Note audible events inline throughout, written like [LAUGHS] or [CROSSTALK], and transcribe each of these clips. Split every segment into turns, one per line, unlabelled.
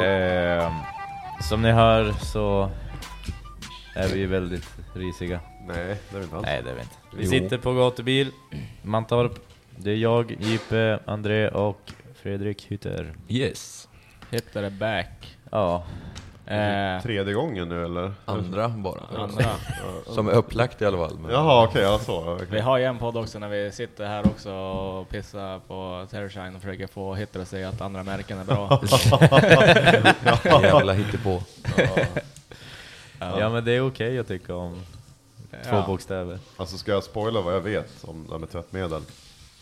Eh, som ni hör så är vi väldigt risiga.
Nej, det är vi inte alls.
Nej, det är vi inte. Vi
Jo.
sitter på gatubil, Mantorp. Det är jag, Jippe, André och Fredrik Hytter.
Yes.
Hitter är back.
Ja,
Eh,
Tredje gången nu eller?
Andra bara.
andra.
Som är upplagt i alla fall. Men...
Jaha okej, ja så. okej.
Vi har ju en podd också när vi sitter här också och pissar på Terrorshine och försöker få Hitter att säga att andra märken är bra. [LAUGHS] [LAUGHS]
Jävla hittepå.
ja men det är okej att tycka om två
Ja.
bokstäver.
Alltså ska jag spoila vad jag vet om det här med tvättmedel?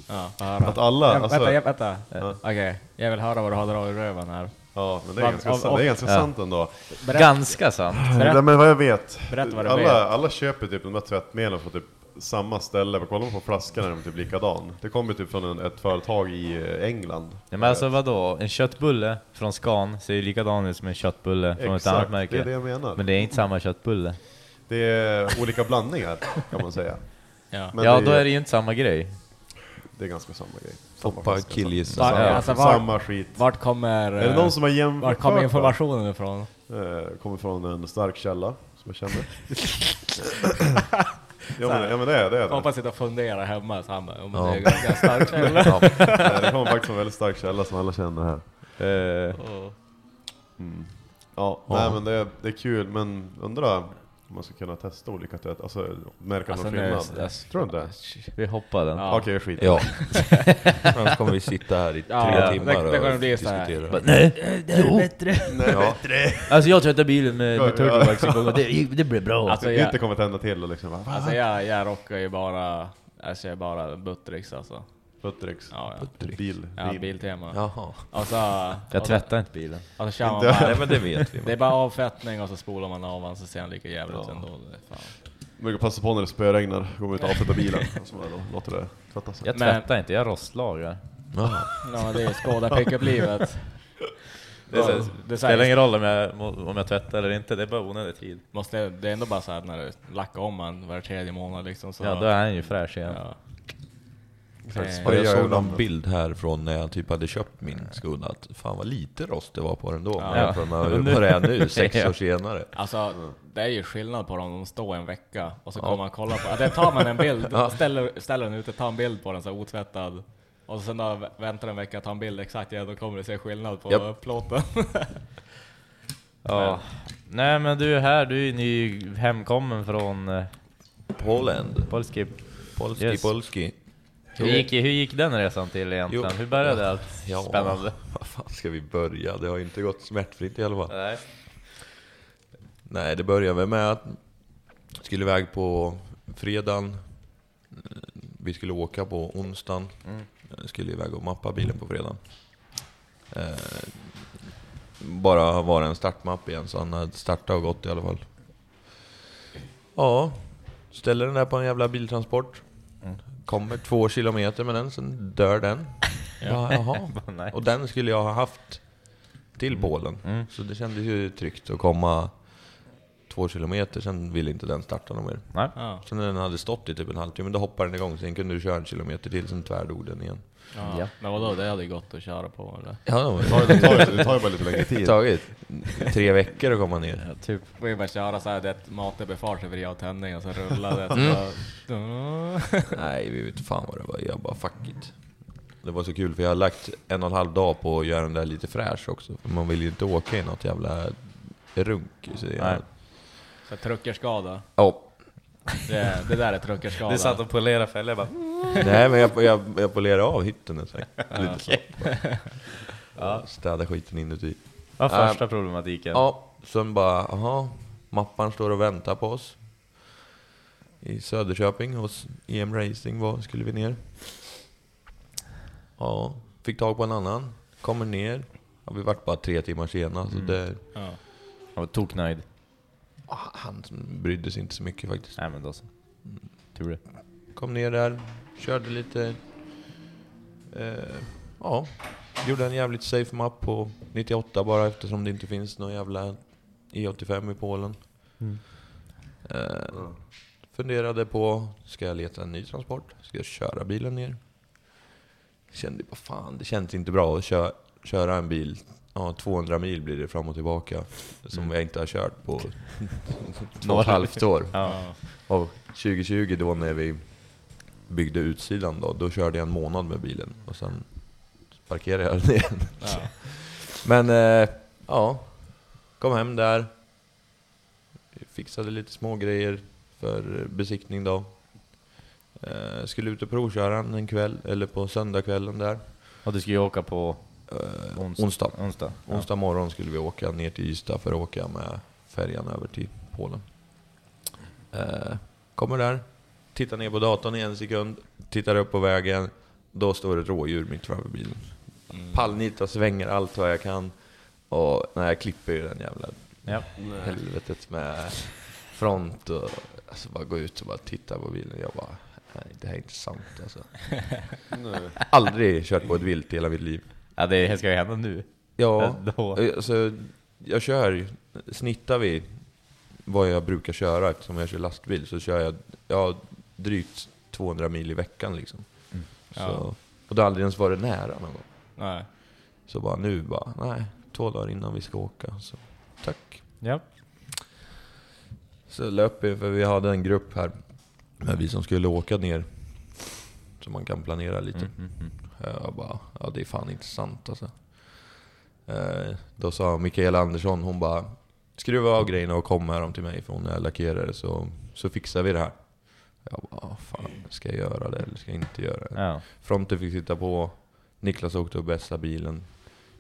Ja.
Att alla,
Ja,
alltså,
vänta, ja, vänta.
Ja.
Okej, jag vill höra vad du har dragit i röven här.
Ja men det är ganska,
av-
sant, det är ganska
ja.
sant ändå.
Berätta,
Ganska sant.
Berätta.
Nej, men vad jag vet,
Berätta vad du
alla,
vet.
alla köper typ de där tvättmedlen från typ samma ställe, kolla på flaskan är de typ likadan. Det kommer typ från en, ett företag i eh, England.
Ja, men alltså vadå? En köttbulle från Scan ser ju likadan ut som en köttbulle från ett annat märke.
det är det jag menar.
Men det är inte samma köttbulle.
Det är olika blandningar kan man säga.
Ja.
Men
ja,
det
då är det ju inte samma grej.
Det är ganska samma grej. Samma
Poppa
flaska.
Va-
Samma,
alltså, var-
samma skit.
Vart kommer,
Är det någon som har
vart
jämfört?
kommer informationen ifrån?
Eh, kommer från en stark källa, som jag känner. [LAUGHS] ja, men, ja men det är det. Är det.
Hoppas sitta och fundera hemma så han bara, "Jo, men
Ja.
det är ganska starkt [LAUGHS] källa.
Ja.
Det kommer faktiskt från en väldigt stark källa som alla känner här.
Eh,
Ja,
Ja.
nej men det är, det är kul, men undrar om man ska kunna testa olika tvätt, alltså märka
Alltså,
någon
nu-
skillnad.
alltså-
Tror du inte?
vi hoppar den.
Ja.
Okej, skit.
Ja. [LAUGHS] Annars kommer vi sitta här i tre
Ja,
timmar
det- det
och
bli så här.
diskutera.
Nej, det är bättre. [LAUGHS]
Ja.
Alltså jag tvättade bilen med, med turtlebags en gång och det, det blev bra.
Alltså,
Det
jag,
inte kommer tända till och liksom,
alltså jag, jag rockar ju bara, alltså jag är bara Buttericks alltså.
Buttericks.
Ja, ja.
Bil.
Ja,
bil.
Biltema.
Jaha.
Och så,
jag
och
tvättar inte bilen.
och så kör man bara,
Nej men det vet vi. [LAUGHS]
det är bara avfettning och så spolar man av den så ser den lika jävligt
Ja.
ändå. Det fan.
Brukar passa på när det spöregnar, går man ut och avsätter bilen. Och så bara låter det tvätta sig.
Jag
Men-
tvättar inte, jag rostlagar.
Ja.
Ja, det är Skåda pickup-livet.
Det, är så,
det är så
spelar ingen roll om jag, om jag tvättar eller inte, det är bara onödig tid.
måste, det är ändå bara så här när du lackar om man var tredje månad liksom. Så,
Ja, då är han ju fräsch igen.
ja.
Exakt.
Och jag
gör
såg
jag
någon bild här från när jag typ hade köpt min Skoda, att fan vad lite rost det var på den då.
Ja.
Ja. Jämfört med vad det är nu, sex [LAUGHS]
Ja.
år senare.
Alltså, det är ju skillnad på dem, de står en vecka och så
Ja.
kommer man kolla på, ja, det tar man en bild, [LAUGHS]
Ja.
ställer, ställer den ute, tar en bild på den så otvättad. Och sen då väntar en vecka, tar en bild exakt igen, då kommer det se skillnad på
Japp.
plåten. [LAUGHS]
Ja. Nej men du är här, du är ny hemkommen från eh,
Poland.
Polski.
Polski,
Yes.
polski.
Hur gick, hur gick den resan till egentligen?
Jo.
Hur började allt
Ja,
spännande? [LAUGHS]
Vad fan ska vi börja? Det har ju inte gått smärtfritt i alla fall.
Nej.
Nej, det började väl med att jag skulle iväg på fredagen. Vi skulle åka på onsdagen. Jag skulle iväg och mappa bilen på fredagen. Eh, bara var en startmapp igen, så han hade startat och gått i alla fall. Ja, ställer den där på en jävla biltransport. Kommer två kilometer med den, sen dör den. Ja, jaha. [LAUGHS] Och den skulle jag ha haft till Polen.
Mm.
Så det kändes ju tryggt att komma två kilometer, sen ville inte den starta någon mer.
Nej.
Ja.
Sen när den hade stått i typ en halvtimme, då hoppade den igång, sen kunde du köra en kilometer till, sen tvärdog den igen.
Ja.
Ja.
Men vadå, det hade ju gått att köra på eller?
Ja,
Det tar, det, tar, det tar ju bara lite längre [LAUGHS]
det
tid.
har tagit tre veckor att komma ner.
Ja, typ.
Får ju bara köra såhär, det matet befart över jag tändning och så rullar det. Så
Mm.
bara, [LAUGHS]
Nej, vi vet fan vad det var. Jag bara fuck it. Det var så kul för jag har lagt en och en halv dag på att göra den där lite fräsch också. För man vill ju inte åka i något jävla runk. Så jag,
Nej.
så truckerskada.
Ja.
Det, det där är truckerskada.
Du satt och polerade fällor bara...
Nej men jag, jag, jag polerade av hytten ett tag. Lite så. [LAUGHS] Ja. Städa skiten inuti.
Vad
Ja.
första problematiken?
Ja, sen bara, aha, mappan står och väntar på oss. I Söderköping hos EM Racing var, skulle vi ner. Ja, fick tag på en annan, kommer ner. Ja, vi vart bara tre timmar sena, så
Mm.
det,
Ja.
Jag var toknöjd.
Han brydde sig inte så mycket faktiskt.
Nej men då så. Tur det.
Kom ner där, körde lite... Eh, ja, gjorde en jävligt safe map på 98 bara eftersom det inte finns någon jävla E85 i Polen.
Mm.
Eh, funderade på, ska jag leta en ny transport? Ska jag köra bilen ner? Kände bara fan, det känns inte bra att köra, köra en bil. Ja, 200 mil blir det fram och tillbaka. Som
Mm.
jag inte har kört på [LAUGHS] två och ett halvt år.
Ja.
Och 2020 då när vi byggde utsidan då, då körde jag en månad med bilen och sen parkerade jag den igen.
Ja. [LAUGHS]
Men eh, ja, kom hem där. Fixade lite små grejer för besiktning då. Eh, skulle ut och provköra en kväll, eller på söndagskvällen där.
Och du ska ju åka på
Eh,
onsdag.
onsdag.
onsdag. Ja.
Onsdag morgon skulle vi åka ner till Ystad för att åka med färjan över till Polen. Eh, kommer där, tittar ner på datorn i en sekund, tittar upp på vägen. Då står ett rådjur mitt framför bilen.
Mm.
Pallnitar, svänger allt vad jag kan. Och när jag klipper ju den jävla
Ja.
helvetet med front och alltså bara gå ut och bara titta på bilen. Jag bara, nej det här är inte sant alltså. [LAUGHS] Aldrig kört på ett vilt i hela mitt liv.
Ja, det ska ju hända nu.
Ja, [LAUGHS]
Då.
alltså, jag kör, snittar vi vad jag brukar köra eftersom jag kör lastbil så kör jag ja, drygt 200 mil i veckan liksom.
Mm.
Så,
Ja.
och det har aldrig ens varit nära någon gång.
Nej.
Så bara nu bara, nej, två dagar innan vi ska åka. Så tack.
Ja.
Så löp vi, för vi hade en grupp här med vi som skulle åka ner. Så man kan planera lite.
Mm, mm, mm.
Jag bara, ja det är fan inte sant alltså. Eh, då sa Mikaela Andersson, hon bara Skruva av grejerna och kom med dem till mig för hon är lackerare så, så fixar vi det här. Jag bara, fan ska jag göra det eller ska jag inte göra det?
Ja.
Fronten fick sitta på, Niklas åkte och bästa bilen.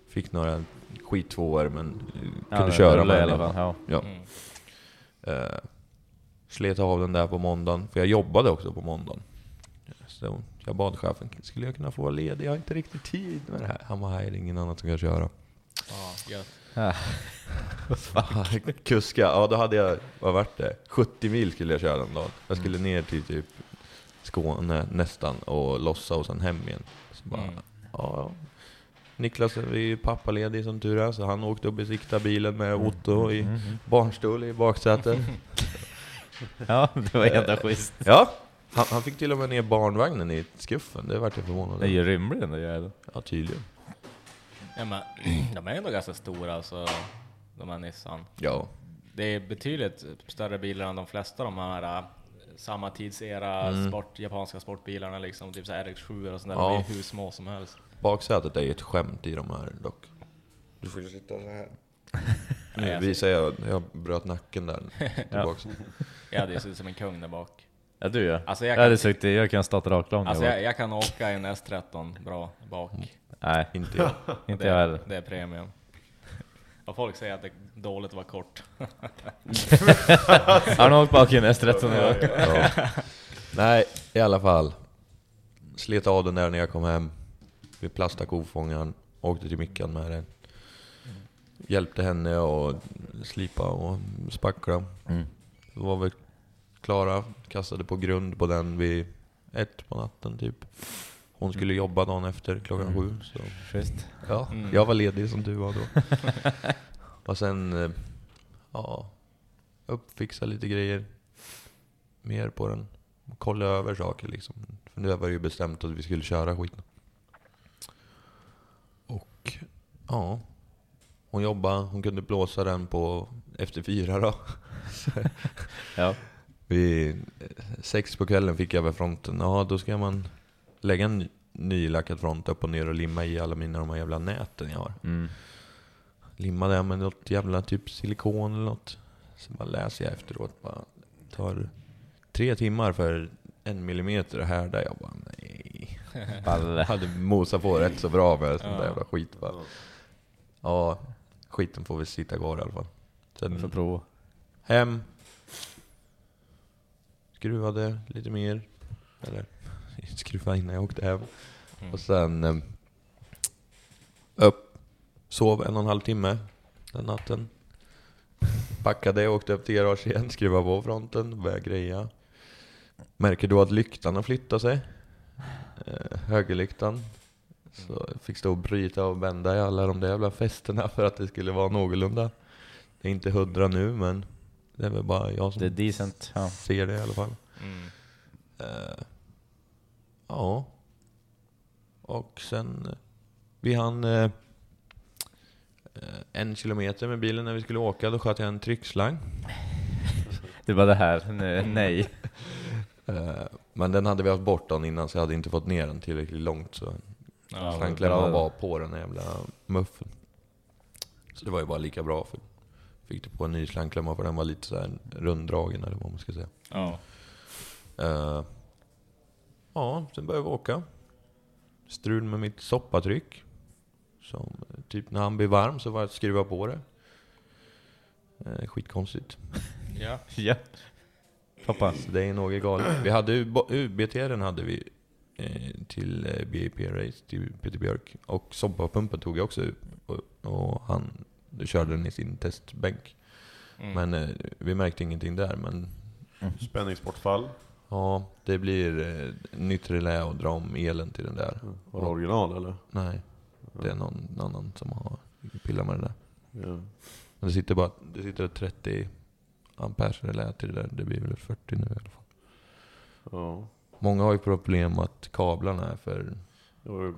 Fick några skittvåor men eh,
Ja,
kunde köra
i
med
alla
den.
fall. Ja.
Ja.
Mm.
Eh, slet av den där på måndagen, för jag jobbade också på måndagen. Så jag bad chefen, skulle jag kunna få vara ledig? Jag har inte riktigt tid med det här. Han nej det är ingen annan som kan köra.
Ja, gött. [LAUGHS]
Kuska, ja då hade jag, vad vart det? 70 mil skulle jag köra den dagen. Jag skulle
Mm.
ner till typ Skåne nästan och lossa och sen hem igen. Så bara,
Mm.
ja. Niklas är ju pappaledig som tur är, så han åkte och besiktade bilen med Otto i
Mm, mm.
barnstol i baksätet. [LAUGHS]
Ja, det var jävla schysst.
Ja, han, han fick till och med ner barnvagnen i skuffen, det vart jag förvånad
Det är
över.
ju rymlig den där jäveln.
Ja, tydligen.
Ja, men, [CLEARS THROAT] de är ändå ganska stora alltså, de här Nissan.
Ja.
Det är betydligt större bilar än de flesta de här äh, samma tidsera
Mm.
sport, japanska sportbilarna liksom, typ så här RX7 och sånt där.
Ja.
De är hur små som helst.
Baksätet är ju ett skämt i de här dock. Du får ju sitta så här.
Nej,
Nu
alltså,
visar jag, jag bröt nacken där. [LAUGHS] Tillbaks.
jag hade ju suttit som en kung där bak.
Ja, du ja.
Alltså
Jag
jag kan,
suttit, jag kan stått raklång
alltså
jag
jag, jag kan åka i en S13 bra bak.
Nej,
Inte jag. [LAUGHS]
inte
det,
jag heller.
Det är premium. Och folk säger att det är dåligt att vara kort. [LAUGHS]
Har du åkt bak i en S13 i år?
Ja. Nej, i alla fall. Slet av den där när jag kom hem. Vi plastade kofångaren, åkte till Mickan med den. Hjälpte henne att slipa och spackla.
Mm.
Då var vi klara, kastade på grund på den vid ett på natten typ. Hon skulle jobba dagen efter klockan
Mm.
sju. Så.
Schysst.
Ja,
Mm.
jag var ledig som du var då. [LAUGHS] och sen, eh, ja, uppfixa lite grejer. Mer på den. Kolla över saker liksom. För nu var det ju bestämt att vi skulle köra skiten. Och, ja. Hon jobbade, hon kunde blåsa den på efter fyra då.
Ja. [LAUGHS]
Vid sex på kvällen fick jag över fronten. Ja, då ska man lägga en ny- nylackad front upp och ner och limma i alla mina de här jävla näten jag har.
Mm.
Limma det med något jävla typ silikon eller något. Så bara läser jag efteråt. Bara tar tre timmar för en millimeter att härda. Jag bara nej. [LAUGHS]
Balle.
Hade mosat på rätt så bra med sån där jävla skit bara. Ja, skiten får väl sitta kvar i alla fall.
Vi får
Sen
prova.
hem. Skruvade lite mer. Eller [LAUGHS] skruva innan jag åkte hem.
Mm.
Och sen eh, upp, sov en och en halv timme den natten. Packade, åkte upp till garage igen, skruvade på fronten, började greja. Märker du att lyktan har flyttat sig? Eh, högerlyktan. Så jag fick stå och bryta och bända i alla de där jävla fästena för att det skulle vara någorlunda. Det är inte hundra nu men det är väl bara jag som
Det är decent. Ja.
ser det i alla fall.
Mm.
Eh, ja. Och sen, eh, vi hann eh, en kilometer med bilen när vi skulle åka, då sköt jag en tryckslang. [LAUGHS]
Det var det här. Nej. nej. [LAUGHS]
Eh, men den hade vi haft bort dagen innan så jag hade inte fått ner den tillräckligt långt så
Ja,
slangklämman
bra.
var på den jävla muffen. Så det var ju bara lika bra för fick du på en ny slangklämma för den var lite så här runddragen eller vad man ska säga.
ja.
Eh, ja, sen började vi åka. Strul med mitt soppatryck. Som, typ när han blir varm så var jag att skruva på det. Eh, skitkonstigt. [LAUGHS]
ja.
Ja. Pappa.
Så det är något galet. Vi hade ju, UBTR hade vi eh, till BIP Race, till Peter Björk. Och soppapumpen tog jag också ut. Och, och han körde den i sin testbänk.
Mm.
Men eh, vi märkte ingenting där. Men
Spänningsbortfall.
ja, det blir eh, nytt relä och dra om elen till den där.
Var det original eller?
Nej, det är någon annan som har pillat med det där.
Ja.
Men det sitter bara det sitter ett 30 amperes relä till det där. Det blir väl 40 nu i alla fall.
ja.
Många har ju problem att kablarna är för...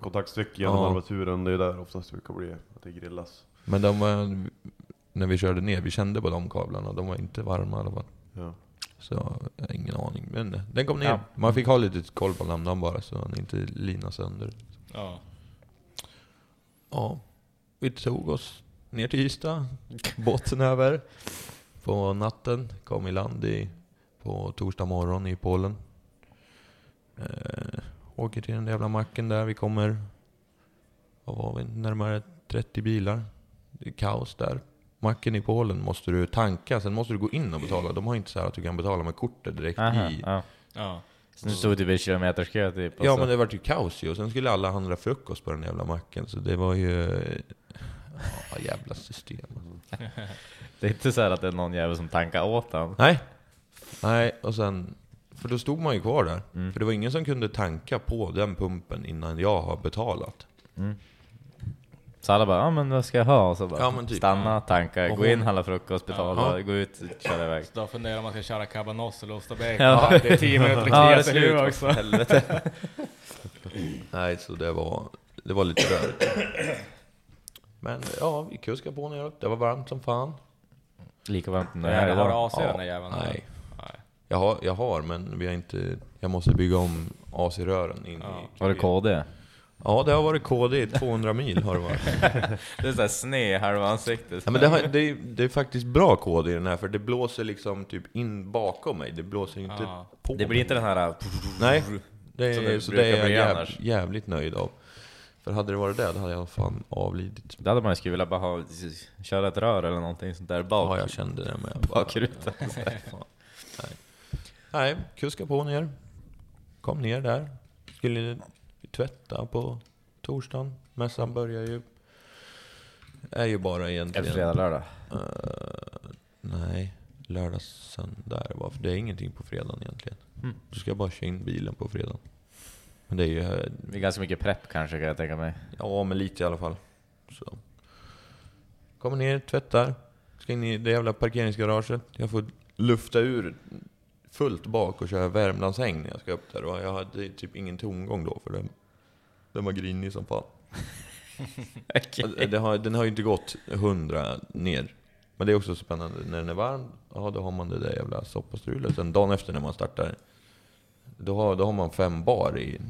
Kontaktsträck genom
Ja.
armaturen, det är där oftast det brukar bli att det grillas.
Men de var, när vi körde ner, vi kände på de kablarna. De var inte varma i alla fall.
Ja.
Så jag har ingen aning. Men den kom ner.
Ja.
Man fick ha lite koll på lampan bara så den inte lina sönder.
Ja.
Ja, vi tog oss ner till Ystad, båten över på natten, kom i land i, på torsdag morgon i Polen. Eh, åker till den där jävla macken där, vi kommer, vad var vi, närmare 30 bilar. Det är kaos där. Macken i Polen måste du tanka, sen måste du gå in och betala. De har inte så här att du kan betala med kortet direkt
Aha,
i.
ja.
Ja.
Så nu stod det vid kilometerskö typ.
Ja
så-
men det var ju kaos ju, och sen skulle alla handla frukost på den jävla macken, så det var ju... Ja, jävla system. [LAUGHS]
Det är inte så här att det är någon jävel som tankar åt han.
Nej. Nej, och sen... För då stod man ju kvar där.
Mm.
För det var ingen som kunde tanka på den pumpen innan jag har betalat.
Så alla bara, ja men vad ska jag ha? Och så bara,
Ja, typ.
stanna, tanka,
Och
gå in, handla frukost, betala,
Ja.
gå ut, köra iväg.
Så då funderar man om man ska köra cabanos eller ost och bacon.
Ja.
Ja. Det är tio minuter [LAUGHS]
Ja, det är
kvar till nu också.
Helvete. [LAUGHS]
Nej, så det var, det var lite rörigt. Men ja, vi kuskade på neråt. Det var varmt som fan.
Lika varmt som det
Nej,
är
det har. AC i den där jäveln?
Nej. Jag har, jag har, men vi har inte... Jag måste bygga om AC-rören in
Ja.
i...
Var det KD?
Ja, det har varit KD i 200 mil har det varit. [LAUGHS]
Det är såhär sned halva ansiktet.
Ja, men det, har, det, är, det är faktiskt bra kod i den här, för det blåser liksom typ in bakom mig. Det blåser inte
Ja.
på
Det blir inte den här...
Nej, det är,
det
så det är jag jäv, jävligt nöjd av. För hade det varit det, då hade jag fan avlidit.
Det hade man ju skulle vilja bara ha, köra ett rör eller någonting sånt där bak.
Ja, jag kände det med.
Bakrutan. [LAUGHS]
Nej. Nej, kuska på ner. Kom ner där. Skulle tvätta på torsdagen. Mässan börjar ju... Är ju bara egentligen...
Efter fredag, lördag.
Eh, nej. lördag, söndag är det för det är ingenting på fredagen egentligen.
Mm.
Du ska bara köra in bilen på fredagen. Men det är ju,
Det är ganska mycket prepp kanske kan jag tänka mig.
ja men lite i alla fall. Så. Kommer ner, tvättar, ska in i det jävla parkeringsgaraget. Jag får lufta ur fullt bak och köra Värmlandshäng när jag ska upp där. Och jag hade typ ingen tomgång då, för den, den var grinig som fan. [LAUGHS] Det har, den har ju inte gått 100 ner. Men det är också spännande, när den är varm, ja då har man det där jävla soppastrulet. Sen dagen efter när man startar, då har, då har man fem bar i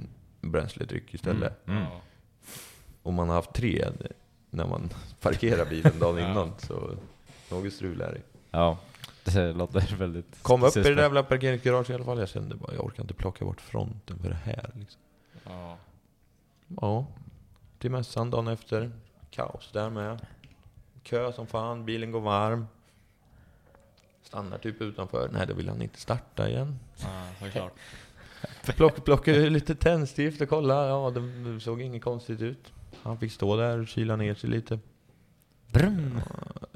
bränsledryck istället.
Mm.
Ja.
Och man har haft tre när man [LAUGHS] parkerar bilen dagen
Ja.
innan. Så något strul är det.
Ja, det låter väldigt...
Kom upp i det där jävla parkeringsgaraget i alla fall. Jag kände bara, jag orkar inte plocka bort fronten för det här. Liksom.
Ja.
Ja, till mässan dagen efter. Kaos där med. Kö som fan, bilen går varm. Stannar typ utanför. Nej, då vill han inte starta igen.
Ja, såklart. [LAUGHS]
Plock, plocka ur lite tändstift och kolla. Ja, det, det såg inget konstigt ut. Han fick stå där och kyla ner sig lite.
Brum.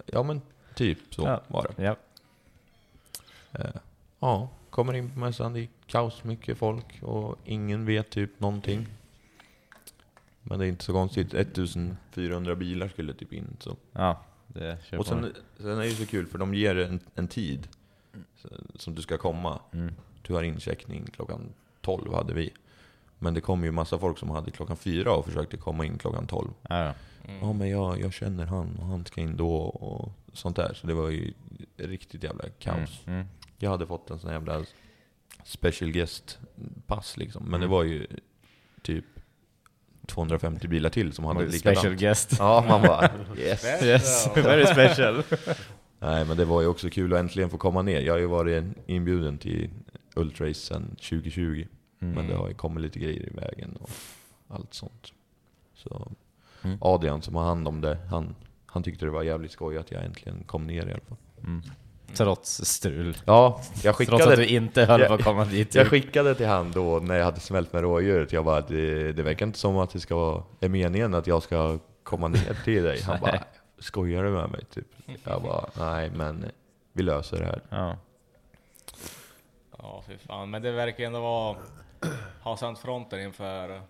Ja, men typ så
Ja.
var det.
Ja.
Eh, Ja, kommer in på mässan, det är kaos mycket folk och ingen vet typ någonting. Men det är inte så konstigt, 1400 bilar skulle typ in. Så.
ja, det kör
Och sen, sen är det så kul för de ger en, en tid som du ska komma.
Mm.
Du har incheckning klockan 12 hade vi. Men det kom ju massa folk som hade klockan 4 och försökte komma in klockan 12.
Ja, ja.
Mm.
Ja men jag, jag känner han och han ska in då och sånt där. Så det var ju riktigt jävla kaos.
Mm. Mm.
Jag hade fått en sån jävla special guest pass liksom. Men det
Mm.
var ju typ 250 bilar till som hade
Special
likadant.
guest.
Ja, man bara yes.
Yes, [LAUGHS] very special. [LAUGHS]
Nej men det var ju också kul att äntligen få komma ner. Jag har ju varit inbjuden till Ultrace sedan 2020.
Mm.
Men det har ju kommit lite grejer i vägen och allt sånt. Så
Mm.
Adrian som har hand om det, han, han tyckte det var jävligt skoj att jag äntligen kom ner i alla fall.
Mm. Trots strul.
Ja, jag
Trots att
skickade,
du inte höll
jag-
på att komma dit.
jag skickade till han då när jag hade smält med rådjuret. Jag bara, det, det verkar inte som att det ska vara, är meningen att jag ska komma ner till dig. Han bara, [LAUGHS] skojar du med mig? Typ. Jag bara, nej men vi löser det här.
Ja.
Ja, fy fan. Men det verkar ändå vara... Ha sänt fronten inför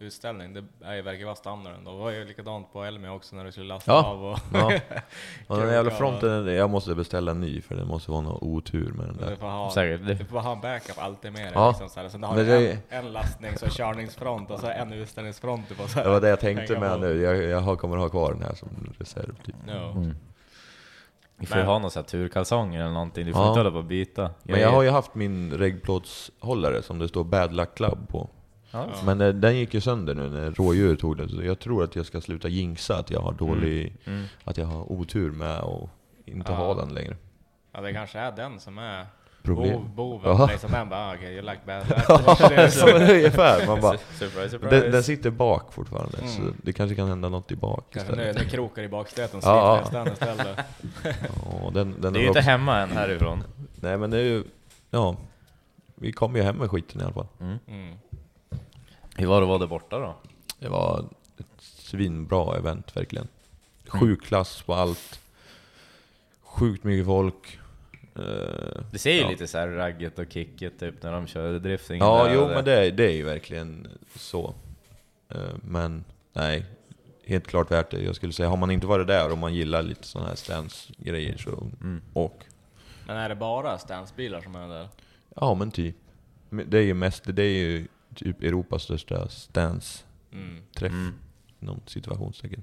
utställning, det är, verkar vara standarden. då. Det var ju likadant på Elmia också när du skulle lasta
Ja.
av och...
Ja. Och [LAUGHS] den jävla fronten, jag måste beställa en ny för det måste vara någon otur med den
Du
där.
får ha,
Säkert.
du får ha en backup alltid med dig.
Ja.
Liksom, så här. Sen har
Men
du
det-
en, en lastnings och körningsfront och så en utställningsfront. Du får så här.
Det var det jag tänkte med
på.
nu. Jag, jag kommer ha kvar den här som reserv typ.
Ja.
Mm. Vi får ju
Men-
ha någon sån här turkalsonger eller någonting, du får
Ja.
inte hålla på och byta.
Men jag har ju haft min reggplåtshållare som det står Bad Luck Club på.
Ja.
Men eh, den gick ju sönder nu när rådjur tog den, så jag tror att jag ska sluta jinxa att jag har dålig,
Mm.
att jag har otur med och inte
Ja.
ha den längre.
ja, det kanske är den som är
Problem.
bov, boven.
Ja.
Liksom den bara, ah, okej, you like bad [LAUGHS]
Ja, men ungefär. Man bara,
Surprise, surprise.
den, den sitter bak fortfarande, så
Mm.
det kanske kan hända något i bak
Kanske nu,
istället.
nu krokar i bakstöten,
Ja,
sliter den istället. [LAUGHS]
Ja, den, den
det är ju inte
också,
hemma än härifrån.
Nej men det är ju, ja. Vi kom ju hem med skiten i alla fall.
Mm.
Hur var det vara där borta då?
Det var ett svinbra event verkligen.
Mm.
Sjuk klass på allt. Sjukt mycket folk. Eh,
Det ser ju
ja.
lite så här ragget och kicket typ när de kör drifting.
Ja,
där
jo men det, är- det är ju verkligen så. Eh, Men nej, helt klart värt det. Jag skulle säga, har man inte varit där och man gillar lite sådana här stance-grejer så
Mm.
åk.
Men är det bara stansbilar som är där?
Ja men typ. Men Det är ju mest, det är ju typ Europas största stance-träff.
Mm.
Mm.
Någon situationstecken.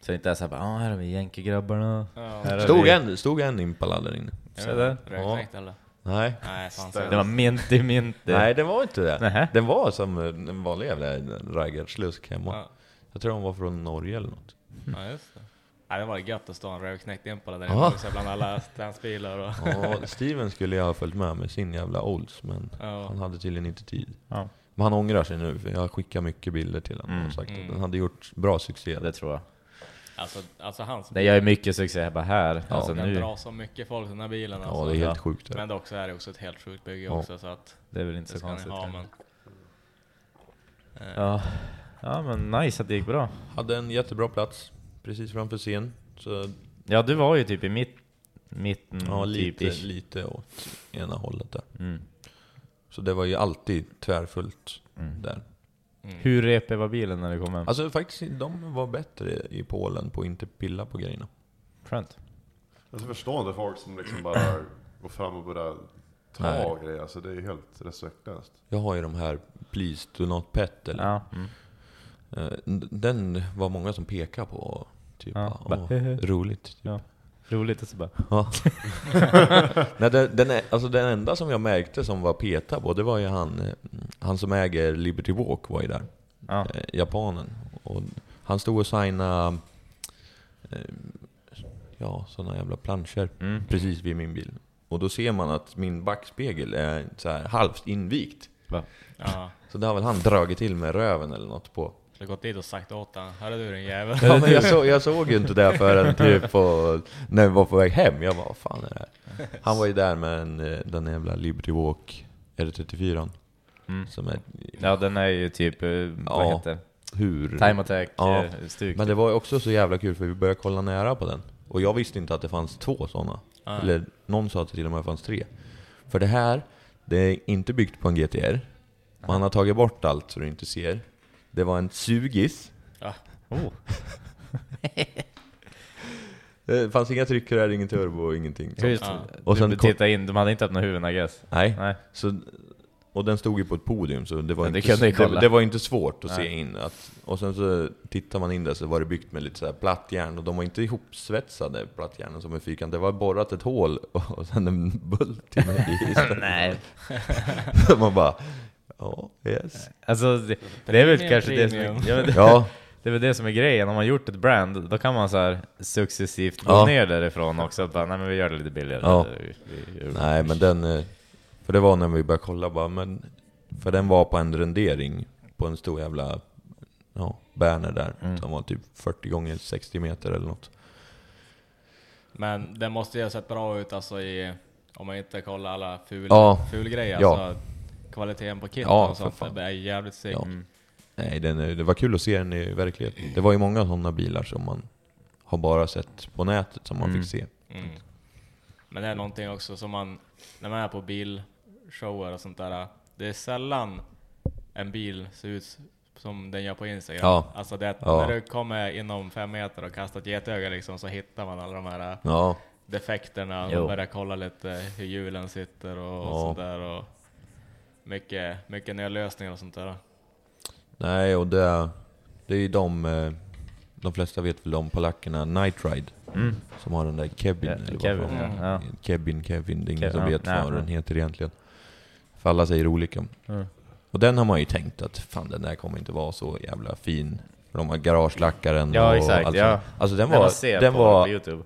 Så det inte är såhär bara, ah, här har vi jänkegrabbarna.
Ja.
Stod
vi...
en, stod en Impala där inne?
Där.
inte, Röknäckt eller?
Nej.
Nej, fan
Det
så.
var minty minty.
Nej, den var inte det.
Nähä.
Den var som en vanlig jävla raggarslusk hemma.
Ja.
Jag tror de var från Norge eller något.
ja, just det. Nej, det var gött att stå en rödknäckt Impala där
Ja.
inne också bland alla stansbilar och...
Ja, Steven skulle jag ha följt med med sin jävla Olds, men
Ja.
han hade tydligen inte tid.
Ja,
Men han ångrar sig nu, för jag skickar mycket bilder till honom
Mm.
och sagt
Mm.
att den hade gjort bra succé.
det tror jag.
Alltså, alltså hans
Det gör ju mycket succé bara här.
Ja,
alltså
den
nu.
drar så mycket folk den här bilen
Ja,
alltså.
det är helt sjukt. Det.
Men det också är det också ett helt sjukt bygge
Ja.
också så att
Det är väl inte så konstigt.
ha men... Eh,
Ja. ja, men nice att det gick bra.
Hade en jättebra plats precis framför scen. Så
Ja, du var ju typ i mitt... Mitten,
Ja, lite,
typ
lite åt ena hållet där.
Mm.
Så det var ju alltid tvärfullt
Mm.
där.
Hur repig var bilen när du kom hem?
Alltså faktiskt, de var bättre i Polen på att inte pilla på grejerna.
Skönt.
Alltså förstående folk som liksom bara går fram och börjar ta
Nej.
grejer. Alltså det är ju helt respektlöst.
Jag har ju de här Please Do Not Pet, eller?
Ja. Mm.
Eh, Den var många som pekade på. Typ,
Ja,
åh, [LAUGHS] roligt. Typ.
Ja. Roligt att så bara...
Ja. [LAUGHS] Nej, den, den, är, alltså den enda som jag märkte som var peta på, det var ju han, eh, han som äger Liberty Walk var ju där.
Ja.
Eh, japanen. Och han stod och signade eh, ja, sådana jävla planscher
Mm.
precis vid min bil. Och då ser man att min backspegel är så här halvt invikt.
Ja.
Så det har väl han dragit till med röven eller något på.
Skulle gått dit och sagt åt honom, hörru du din jävel.
Ja, men jag, så, [LAUGHS] jag såg ju inte det förrän typ på, när vi var på väg hem. Jag bara, vad fan är det här? Han var ju där med en, eh, den jävla Liberty Walk R34.
Mm.
Som är
Ja, den är ju typ, eh, vad
Ja.
heter
hur...
Time attack
Ja.
eh, stuk.
Men det var ju också så jävla kul för vi började kolla nära på den. Och jag visste inte att det fanns två sådana.
Ja.
Eller någon sa att det till och med fanns tre. För det här, det är inte byggt på en GTR. Man har tagit bort allt så du inte ser. Det var en sugis. [LAUGHS]
Oh.
Det fanns inga tryckrör, ingen turbo, ingenting.
Ja.
Och sen
du tittade in, de hade inte I guess.
Nej.
Nej.
Så, och den stod ju på ett podium så det var,
det
inte, det,
kolla.
det var inte svårt att
Nej.
se in. Att, och sen så tittar man in där så var det byggt med lite så här platt järn och de var inte ihopsvetsade plattjärnen som en fyrkant. Det var borrat ett hål och, [LAUGHS] och sen en bult i. [LAUGHS]
Nej.
Så man bara, ja, yes.
Alltså, det, det är väl
Premium,
kanske det som är, [LAUGHS] ja, men det,
Ja, [LAUGHS]
det är väl det som är grejen, om man gjort ett brand, då kan man så här successivt gå
Ja.
ner därifrån också. Bara, nej men vi gör det lite billigare.
Ja.
Vi, vi, gör-
nej men den, eh, för det var när vi började kolla bara, men, för den var på en rendering på en stor jävla, ja, Berner där.
Mm.
Som var typ 40 gånger 60 meter eller något.
Men det måste ju ha sett bra ut alltså i, om man inte kollar alla ful,
Ja.
fulgrejer.
Ja.
Alltså, kvaliteten på kitten
Ja,
och sånt,
fan.
det är jävligt sick.
Ja.
Mm.
Nej, den, är- det var kul att se den i verkligheten. Det var ju många sådana bilar som man har bara sett på nätet som man
Mm.
fick se.
Mm. Men det är någonting också som man, när man är på bilshower och sånt där, det är sällan en bil ser ut som den gör på Instagram.
Ja.
Alltså det,
Ja.
när du kommer inom fem meter och kastar ett getöga liksom, så hittar man alla de här
Ja,
defekterna och börjar kolla lite hur hjulen sitter och,
Ja.
sånt där. Och mycket, mycket nya lösningar och sånt där.
nej och det, det är ju de, eh, de flesta vet väl om polackerna, Night Ride,
Mm.
som har den där Kevin,
Ja,
eller vad
Kevin,
fan.
ja. Ja.
Kevin, Kevin, det är ingen som
ja,
vet
nej,
vad
ja.
den heter egentligen. För alla säger olika.
Mm.
Och den har man ju tänkt att fan den där kommer inte vara så jävla fin. För de har garagelackaren
Ja
och
exakt,
allt
ja.
Alltså den var, den
på,
var
på Youtube.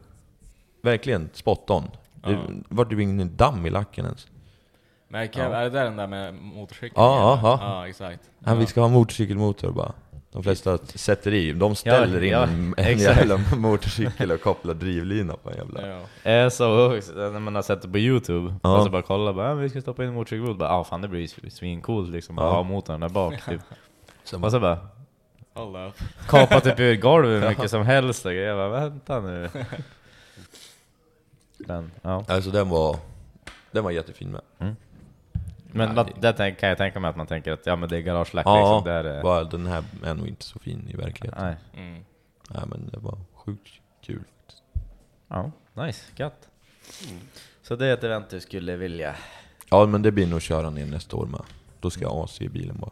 verkligen spot on. Det
Ja.
var typ ingen damm i lacken ens.
Men Kev,
Ja.
är det där den där med motorcykeln?
Ja, ja, ja.
ja exakt.
Ja, vi ska ha motorcykelmotor bara. De flesta sätter i, de ställer in
ja,
en, en
exakt.
jävla motorcykel och kopplar drivlina på en jävla...
Ja.
Eh, så när man har sett det på Youtube,
Ja.
och så bara kolla, bara, ah, vi ska stoppa in en motorcykel, bara ah, fan det blir svincoolt liksom, att
Ja.
ha motorn där bak typ. [LAUGHS]
Som,
Och så bara,
Hold up.
kapa typ ur golvet [LAUGHS] hur mycket som helst och grejer, jag bara vänta nu. [LAUGHS] Men, ja.
alltså den var, den var jättefin med.
Men
Ja,
vad-
det-
där tänk, kan jag tänka mig att man tänker att ja men det är garagelack
Ja,
liksom, där är...
bara, den här är nog inte så fin i verkligheten. Nej.
Nej.
Mm.
men det var sjukt kul.
Ja, nice, gött. Så det är ett event du skulle vilja...
Ja men det blir nog köra ner nästa år med. Då ska jag AC i bilen bara.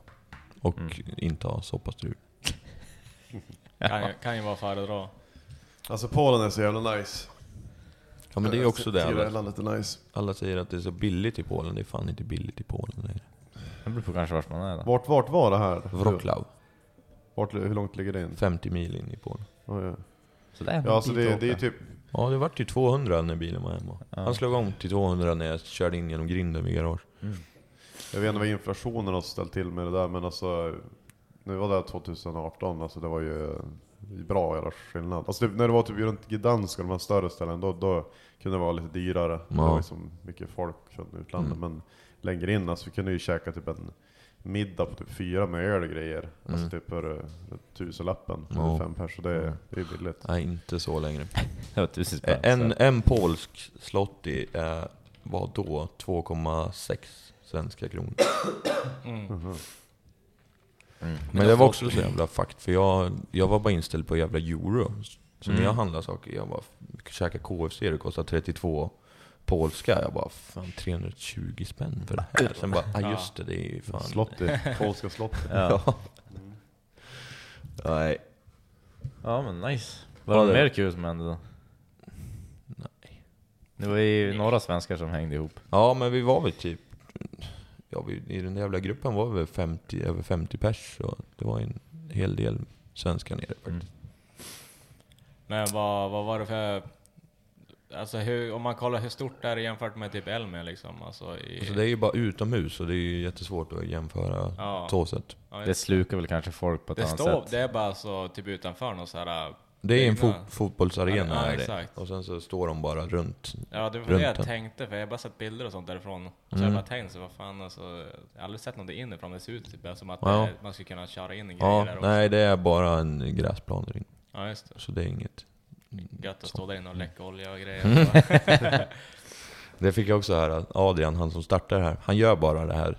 Och
Mm.
inte ha soppastrul. [LAUGHS]
Kan, ju, kan ju vara föredra.
Alltså Polen är så jävla nice.
Ja men det är också det. Alla,
landet är nice.
alla säger att det är så billigt i Polen. Det är fan inte billigt i Polen. Är
Det beror på kanske vart man är då.
Vart, vart var det här?
Wroclaw.
Vart, hur långt ligger det in?
50 mil in i Polen.
Oh, ja.
Så det är
ja, alltså det, det är typ...
Ja det vart ju 200 när bilen var hemma.
Ja.
Han slog om till 200 när jag körde in genom grinden vid garage.
Jag vet inte vad inflationen har ställt till med det där, men alltså... Nu var det här 2018, alltså det var ju bra jävla skillnad. Alltså det, när det var typ runt Gdansk och de här större ställen, då, då kunde det vara lite dyrare. Det
Ja.
var ju så mycket folk från utlandet.
Mm.
Men längre in, alltså vi kunde ju käka typ en middag på typ fyra med öl och grejer. Alltså
Mm.
typ för tusenlappen,
Ja.
fem pers, så det, är- det är billigt.
Nej, inte så längre. [LAUGHS]
Det var spänn.
En,
så.
en polsk slotti är, var då 2,6 svenska kronor.
Mm.
Mhm.
Men det var också så jävla fucked, för jag, jag var bara inställd på jävla euro. Så när
Mm.
jag handlade saker, jag bara käka KFC, det kostar 32 polska. Jag bara, fan 320 spänn för det här. Sen bara, ah, just det, det är ju fan...
Slotti, polska slotti. [LAUGHS]
Ja.
Nej.
ja men nice. Var
Ja,
det
det-
mer kul som hände då?
Nej.
Det var ju några svenskar som hängde ihop.
Ja, men vi var väl typ... Ja, vi, I den där jävla gruppen var vi väl 50, över 50 pers, och det var en hel del svenskar nere faktiskt.
Mm.
Men vad, vad var det för... Alltså hur, om man kollar hur stort det är jämfört med typ Elmia liksom. Alltså i,
Alltså det är ju bara utomhus, och det är ju jättesvårt att jämföra
Ja.
så sätt.
ja,
Det slukar väl kanske folk på ett
det,
annat
står,
sätt.
det är bara så typ utanför någon så här.
Det är en fo
byggnad.
fotbollsarena,
Ja,
är det.
exakt.
och sen så står de bara runt.
Ja, det var
runt
det jag
den.
tänkte, för jag har bara sett bilder och sånt därifrån. Och så
Mm.
jag bara tänkt så vad fan alltså, jag har aldrig sett något inifrån, det ser ut typ som att
Ja.
det, man skulle kunna köra in en grej
Ja,
där också.
nej det är bara en gräsplan där inne.
Ja, just det.
Så det är inget.
Gött att stå där inne och läcka olja och grejer. [LAUGHS]
Det fick jag också höra. Adrian, han som startar det här, han gör bara det här.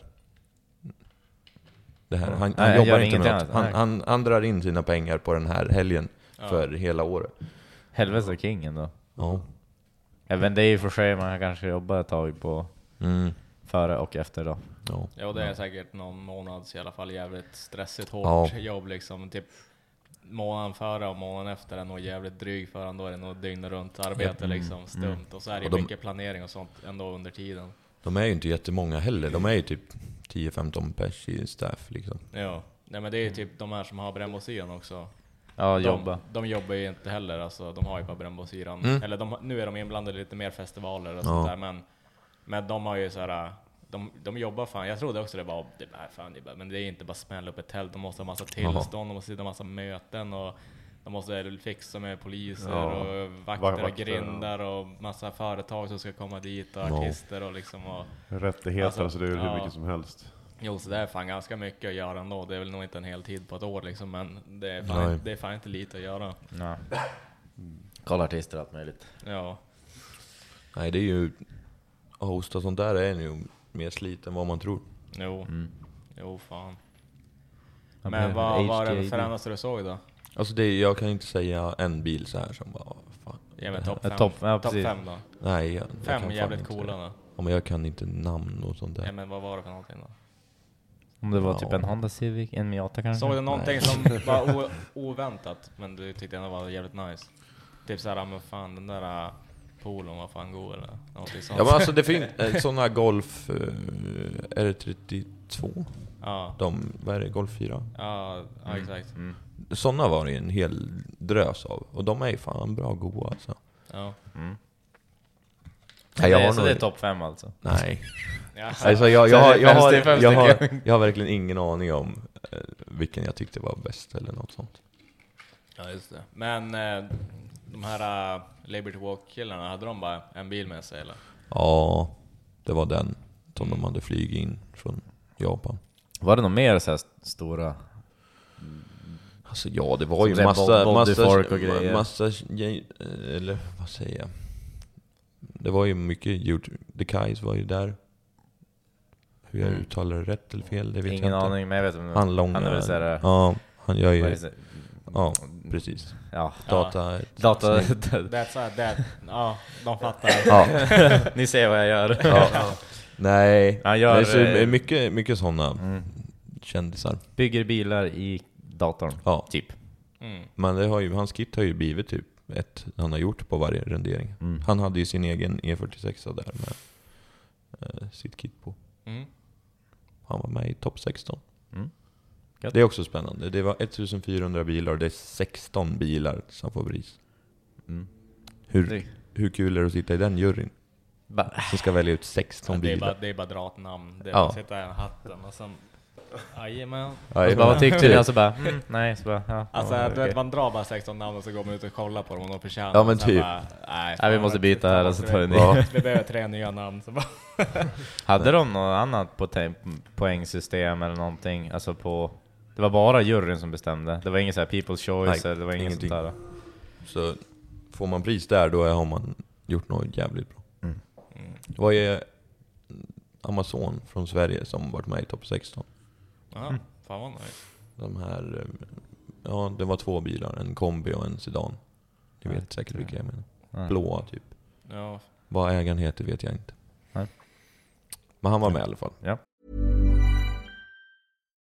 Det här. Han, han
Nej, han
jobbar inte med något. Han, han, han drar in sina pengar på den här helgen
Ja.
för hela året.
Helvete kingen då.
Ja.
Även det är ju för sig man kanske jobbar ett tag på
Mm.
före och efter då.
Ja.
Ja, det är säkert någon månads i alla fall jävligt stressigt, hårt
Ja.
jobb liksom. Typ månaden före och månaden efter är nog jävligt dryg för en, då är det nog dygnet runt arbete liksom, stumt. Och så är det
de-
mycket planering och sånt ändå under tiden.
De är ju inte jättemånga heller. De är ju typ 10-15 pers i staff liksom.
Ja, nej men det är ju typ de här som har brännbosyran också.
Ja,
De,
jobba.
de jobbar ju inte heller, alltså de har ju bara brännbosyran.
Mm.
Eller de, nu är de inblandade i lite mer festivaler och
Ja.
sånt där, men, men de har ju så här. De, de jobbar fan, jag trodde också det var, det bara, fan, det bara, men det är inte bara smälla upp ett tält, de måste ha massa tillstånd, de måste sitta massa möten och de måste fixa med poliser
Ja.
och vakter
Va-
och
vakter,
grindar och massa företag som ska komma dit och
Ja.
artister och liksom och
Rättigheter,
Alltså,
alltså, det är ju hur
ja.
mycket som helst.
Jo, så det är fan ganska mycket att göra ändå. Det är väl nog inte en hel tid på ett år liksom, men det är
Nej.
fan, det är fan inte lite att göra.
Ja. Kolla artister och allt möjligt.
Ja.
Nej, det är ju... Att hosta sånt där är ju mer slit än vad man tror.
Jo,
Mm.
jo fan.
Ja,
Men vad var det för endaste du såg då?
Alltså det, jag kan inte säga en bil så här som bara, fan.
Ge mig topp
Ja,
fem.
topp- ja, precis.
fem då.
Nej, jag, jag
Fem
fan
jävligt coola då.
Ja, men jag kan inte namn och sånt där.
Ja, men vad var det för någonting då?
Om det var
Ja.
typ en Honda Civic, en Miata kanske?
Såg du någonting
Nej.
som [LAUGHS] var oväntat, men du tyckte ändå var jävligt nice? Typ såhär, men fan den där polon var fan god eller någonting sånt.
Ja men alltså det finns eh, sådana Golf eh, R32,
ja,
de, vad är det, Golf 4?
ja, ja exakt.
Mm.
Sådana var det en hel drös av, och de är ju fan bra goda alltså.
Ja.
Mm.
Nej, jag
det,
har
så
nog-
det är topp fem alltså?
Nej. [LAUGHS]
Ja.
Alltså jag, har, jag, jag, jag verkligen ingen aning om eh, vilken jag tyckte var bäst eller något sånt.
Ja, just det. Men eh, de här uh, Liberty Walk-killarna, hade de bara en bil med sig eller?
Ja, det var den som de hade flugit in från Japan.
Var det något mer så här stora?
Alltså ja, det var
Som
ju massa, massa,
och grejer.
massa, eller vad säger jag? Det var ju mycket gjort, The Kais var ju där. Hur jag
Mm.
uttalar det rätt eller fel, det vet
Ingen
jag inte.
aning, men jag vet
Han långa,
Han är väl såhär...
ja, han gör ju, ja precis.
Ja,
Data,
data... [LAUGHS]
That's a, that, ja, de fattar.
ja, [LAUGHS]
Ni ser vad jag gör.
ja. [LAUGHS] Nej,
Han gör,
det är så
eh,
mycket, mycket sådana
Mm.
kändisar.
Bygger bilar i datorn,
Ja,
typ.
Mm.
men det har ju, hans kit har ju blivit typ ett han har gjort på varje rendering.
Mm.
Han hade ju sin egen E46 där med eh, sitt kit på.
Mm.
Han var med i topp 16. Det är också spännande. Det var 1400 bilar och det är 16 bilar som får pris.
Mm.
Hur, hur kul är det att sitta i den juryn? Som ska välja ut
Ja,
16
det, är
bilar.
bara, det är bara dra ett namn. Det är
Ja.
bara att sitta i hatten och sen Jajamän.
Bara, vad tyckte du? [LAUGHS] Och så bara, mm, nej. Så bara, ja,
Alltså
ja,
du vet, man drar bara 16 namn och så går man ut och kollar på dem om de förtjänar
Ja, men typ.
Bara, nej,
Nej, vi måste byta här och så tar vi
vi-
ny.
Vi behöver tre nya namn. Så bara, [LAUGHS]
Hade de något annat på poängsystem eller någonting? Alltså på... Det var bara juryn som bestämde? Det var ingen så här people's choice?
Nej,
eller det var inget sånt där?
Så får man pris där, då har man gjort något jävligt bra.
Mm.
Det var ju Amazon från Sverige som varit med i topp 16.
ja,
Mm.
fan vad nice.
De här, eh, ja det var två bilar, en kombi och en sedan. Ni vet säkert vilka jag menar.
Ja.
Blåa typ.
Ja,
Vad ägaren heter vet jag inte.
Nej.
Men han var med i alla fall.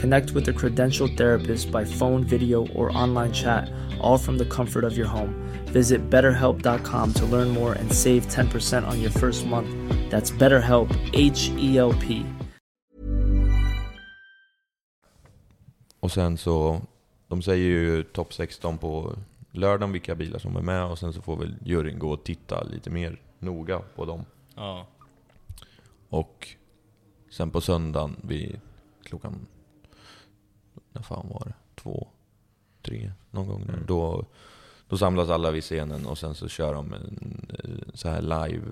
Connect with a credentialed therapist by phone, video, or online chat, all from the comfort of your home. Visit betterhelp.com to learn more and save 10% on your first month. That's BetterHelp, H E L P.
Och sen så, de säger ju topp 16 på lördagen vilka bilar som är med och sen så får väl juryn gå och titta lite mer noga på dem.
ja.
Och sen på söndagen vid klockan, när fan var det? Två, tre, någon gång där. Då, då samlas alla vid scenen och sen så kör de en eh, så här live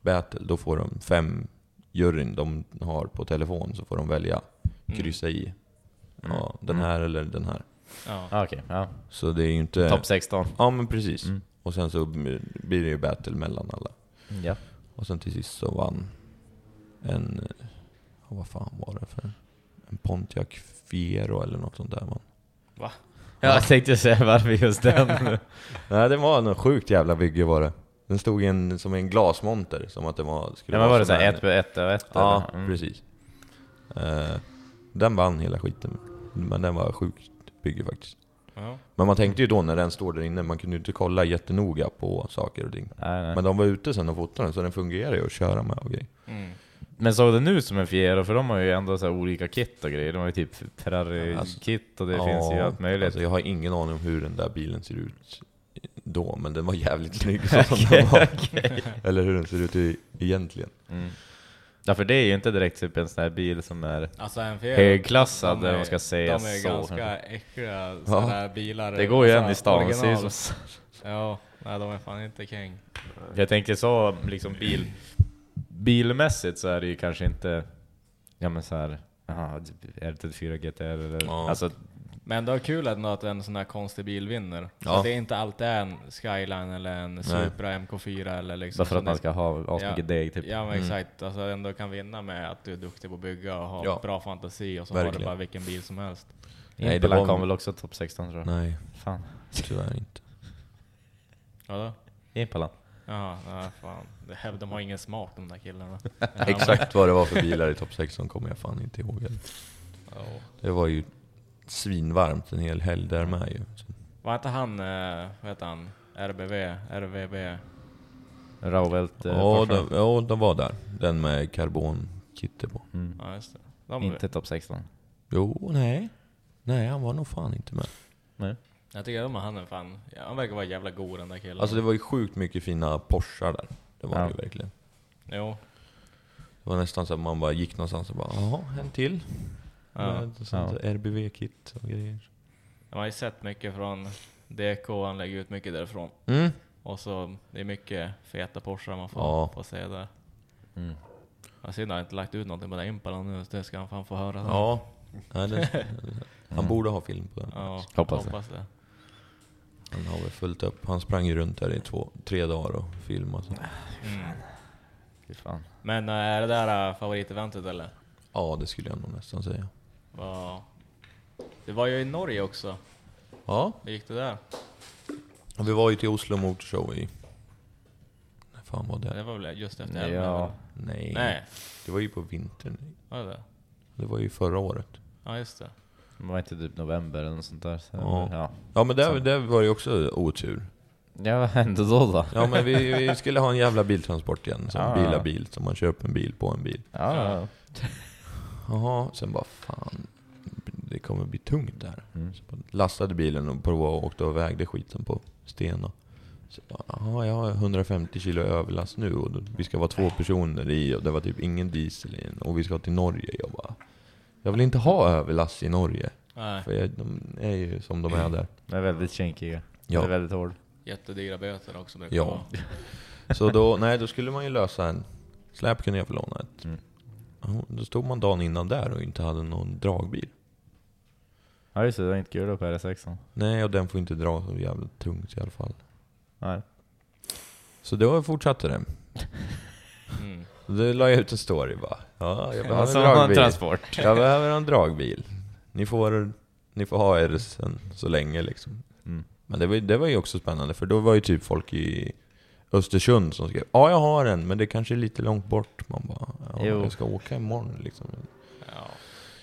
battle. Då får de fem juryn de har på telefon så får de välja, kryssa i. Ja, den här eller den här.
ja.
Ah, Okej, ja.
Så det är ju inte...
Topp 16.
Ja men precis.
Mm.
Och sen så blir det ju battle mellan alla.
Ja.
Och sen till sist så vann en... eh, vad fan var det för... En Pontiac Fiero eller något sånt där man.
Va?
Ja, jag tänkte säga varför just den. [LAUGHS]
Nej det var något sjukt jävla bygge var det. Den stod i en, som en glasmonter, som att det var... Skulle
ja, men var det såhär
en-
ett på ett och ett?
Ja,
eller? Mm.
precis. Eh, den vann hela skiten. Men den var sjukt bygge faktiskt.
Ja.
Men man tänkte ju då när den står där inne, man kunde ju inte kolla jättenoga på saker och ting.
Nej, nej.
Men de var ute sen och fotade den, så den fungerar ju att köra med och grejer.
Mm.
Men såg den ut som en Fiero? För de har ju ändå så här olika kit och grejer. De har ju typ Ferrari-kit och det finns ju allt möjligt.
Alltså jag har ingen aning om hur den där bilen ser ut då, men den var jävligt snygg så [LAUGHS] som den var. Eller hur den ser ut i, egentligen.
Mm. Ja, för det är ju inte direkt typ en sån här bil som är...
Alltså en
Högklassad, om man ska säga
De är
så,
ganska äckliga sådana där bilar.
Det går ju
Alltså,
än i stan, ser ju som...
Ja, nej de är fan inte king.
Jag tänker så, liksom bil... Bilmässigt så är det ju kanske inte... Ja men så här... Aha, R34 GTR eller...
Ja.
Alltså,
Men det är kul ändå att en sån här konstig bil vinner.
Ja.
Så det är inte alltid en Skyline eller en Supra MK4 eller liksom.
bara för att man ska ha asmycket deg typ.
Ja men
Mm.
exakt, alltså ändå kan vinna med att du är duktig på att bygga och ha
Ja.
bra fantasi och så har du
Verkligen.
bara vilken bil som helst.
Nej, det
Impelan
var-
kom väl också topp 16 tror jag.
Nej,
Fan.
tyvärr inte.
Ja då?
Impalan.
Jaha, nej fan. Det de har ingen smak de där killarna. [LAUGHS]
Exakt vad det var för bilar i topp 16 kommer jag fan inte ihåg.
Ja.
Det var ju svinvarmt en hel helg där med ju.
Var inte han, eh, vad heter han? RBV? RVB?
Rauvelt eh,
Ja, de, ja, de var där. Den med karbonkitte på.
Mm.
Ja just det. De,
Inte topp 16.
Jo, nej. Nej, han var nog fan inte med.
Nej.
Jag tycker att han är fan, ja, han verkar vara jävla god den där killen.
Alltså det var ju sjukt mycket fina Porschar där. Det var
Ja.
det ju verkligen.
Jo.
Det var nästan så att man bara gick någonstans och bara jaha, en till.
Ja.
Med sånt RBV-kit och grejer.
Man har ju sett mycket från DK, han lägger ut mycket därifrån.
Mm.
Och så, det är mycket feta Porschar man får,
Ja.
får se där.
Mm.
Jag ser att han inte lagt ut någonting på den Impalan nu, så det ska han fan få höra.
Ja. Nej, det, [LAUGHS] han borde ha film på den.
ja
Hoppas det.
hoppas det.
Han har väl fullt upp. Han sprang ju runt där i två, tre dagar och filmade. Så.
Mm.
Fy fan.
Men äh, är det där äh, favoriteventet eller?
Ja, det skulle jag nog nästan säga.
Vad- Det var ju i Norge också.
Ja,
Hur gick det där?
och vi var ju till Oslo Motor Show i... När fan var
Det
det?
var väl just efter
Ja.
helgen? väl?
Nej.
Nej,
Det var ju på vintern.
var det det?
Det var ju förra året.
Ja just det.
Det var inte typ november eller något sånt där. Så,
Ja.
ja.
Ja men det, det var ju också otur.
ja, [LAUGHS] vad hände då då?
Ja men vi, vi skulle ha en jävla biltransport igen, som
Ja.
bilar bil, så man köper en bil på en bil.
Ja, ja.
Jaha, sen bara fan, det kommer bli tungt där.
Mm.
Så lastade bilen och provade och åkte och vägde skiten på Stena. Så bara, jaha, jag har 150 kilo överlast nu och vi ska vara två personer i och det var typ ingen diesel i och vi ska till Norge. Jag bara, jag vill inte ha överlast i Norge.
Nej,
För jag, de är ju som de är där.
De är väldigt kinkiga.
Ja.
Det är väldigt hård.
jättedyra böter också brukar
Ja.
vara. [LAUGHS]
Så då, nej, då skulle man ju lösa en... Släp kunde jag få låna ett.
Mm.
Ja, Då stod man dagen innan där och inte hade någon dragbil.
Ja just det, det är inte kul på RS6.
Nej, och den får inte dra så jävla tungt i alla fall.
Nej.
Så då fortsatte det.
Mm.
Då la jag ut en story bara. Ja, jag behöver
Alltså
en dragbil.
transport.
Jag behöver en dragbil. Ni får, ni får ha er sen så länge liksom.
Mm.
Men det var, det var ju också spännande, för då var ju typ folk i Östersund som skrev Ja, jag har en, men det kanske är lite långt bort. Man bara, ja,
Jo.
jag ska åka imorgon liksom.
Ja.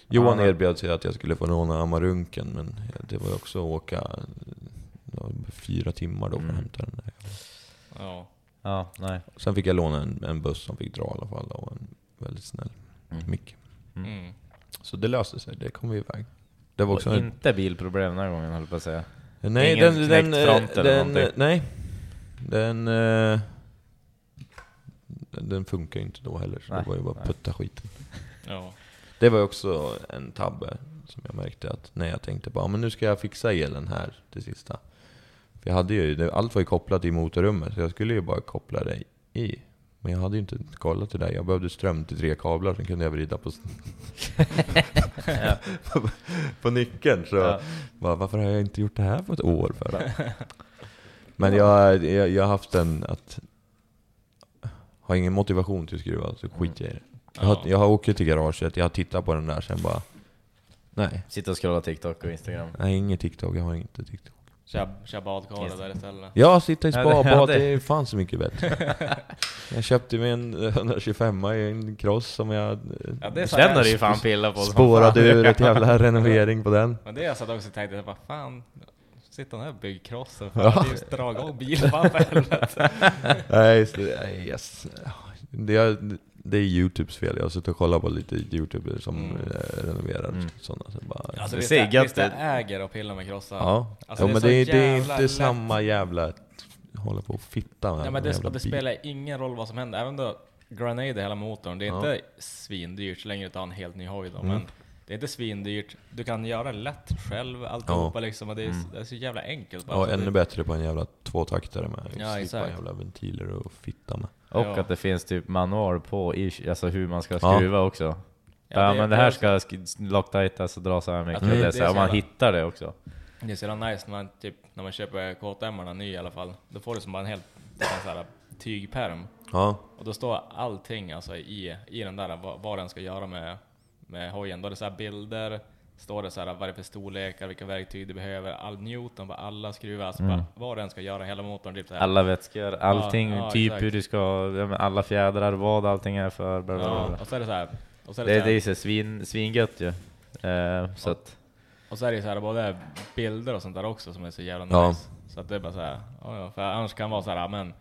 Johan erbjöd sig att jag skulle få låna Amarunken, men det var ju också att åka fyra timmar då för att
Mm.
hämta den där.
Ja.
Ja, nej.
Sen fick jag låna en, en buss som fick dra i alla fall, och en väldigt snäll
Mm.
Micke.
Mm.
Så det löste sig, det kom vi iväg. Det var också
Och
en,
inte bilproblem den här gången höll jag på att säga.
Nej,
ingen
den, den,
front eller
den,
någonting?
nej. Den, eh, den, den funkar ju inte då heller, så
Nej,
det var ju bara
nej.
putta skiten.
Ja.
Det var också en tabbe som jag märkte att när jag tänkte bara, men nu ska jag fixa elen här till sista. För jag hade ju, allt var ju kopplat i motorrummet, så jag skulle ju bara koppla det i. Men jag hade ju inte kollat det där, jag behövde ström till tre kablar, sen kunde jag vrida på, på, [LAUGHS] [LAUGHS] på nyckeln. Så
Ja.
bara, varför har jag inte gjort det här på ett år? För? [LAUGHS] Men jag, jag, jag har haft en att har ingen motivation till att skruva, så skiter jag i det. Jag har, jag har åkt till garaget, jag har tittat på den där, sen bara... Nej,
Sitta och scrolla TikTok och Instagram.
nej inget TikTok, jag har inte TikTok.
Kör, kör badkaret där istället.
Ja, sitta i spa,
det-
bad,
det-
det är fan så mycket bättre. [LAUGHS] jag köpte mig en 125 i en cross som jag
Ja, det här-
har du ju fan pillat på
spårade ur ett jävla renovering på den.
Men det jag satt också och tänkte, vad fan, sitter den här byggkrossen för? Ja. Dra igång bilen bara för helvete.
Nej, så, nej, yes. det, är, det är Youtubes fel, jag har suttit och kollat på lite Youtube som
Mm.
eh, renoverar
Mm.
sådana. Så bara,
Alltså
Det
visst,
ser
är- är
ut.
äger och pillar med krossar?
ja,
Alltså,
ja
det
men det är, det är inte
lätt.
samma jävla... Hålla på och fitta med
Ja, men
en
det, det spelar ingen roll vad som händer, även då Grenade hela motorn, det är
Ja.
inte svindyrt så länge du tar en helt ny hoj då,
Mm.
men det är inte svindyrt, du kan göra det lätt själv alltihopa liksom, och det är,
Mm.
det är så jävla enkelt bara.
Ja, ännu
det,
bättre på en jävla tvåtaktare med.
Ja,
Slippa
exakt.
jävla ventiler och fitta med.
Och
Ja.
att det finns typ manual på i, alltså hur man ska
Ja.
skruva också. Ja, men det här ska sk- locktightas och dra så här mycket.
Ja, det-
det,
det
är så här,
så
om man hittar det också.
Det är så jävla nice när man, typ, när man köper KTM-arna ny i alla fall, då får du som bara en helt en sån här tygperm.
Ja,
Och då står allting alltså i, i den där, vad, vad den ska göra med, med hojen. Då är det så här bilder, står det så här vad det är för storlekar, vilka verktyg du behöver, all Newton på alla skruvar, alltså
Mm.
bara vad den ska göra, hela motorn. Typ så här.
Alla vätskor, allting,
ja,
typ
exakt.
hur du ska, ja, alla fjädrar, vad allting är för. Bla, bla, bla.
Ja, och så är det så här. Och så är det,
Det,
så
det
här,
är så svin, svingött ju. Eh, så att,
och så är det så här både bilder och sånt där också som är så jävla
Ja.
nice. Så att det är bara så här, ja, ja, för annars kan det vara så här, ja, men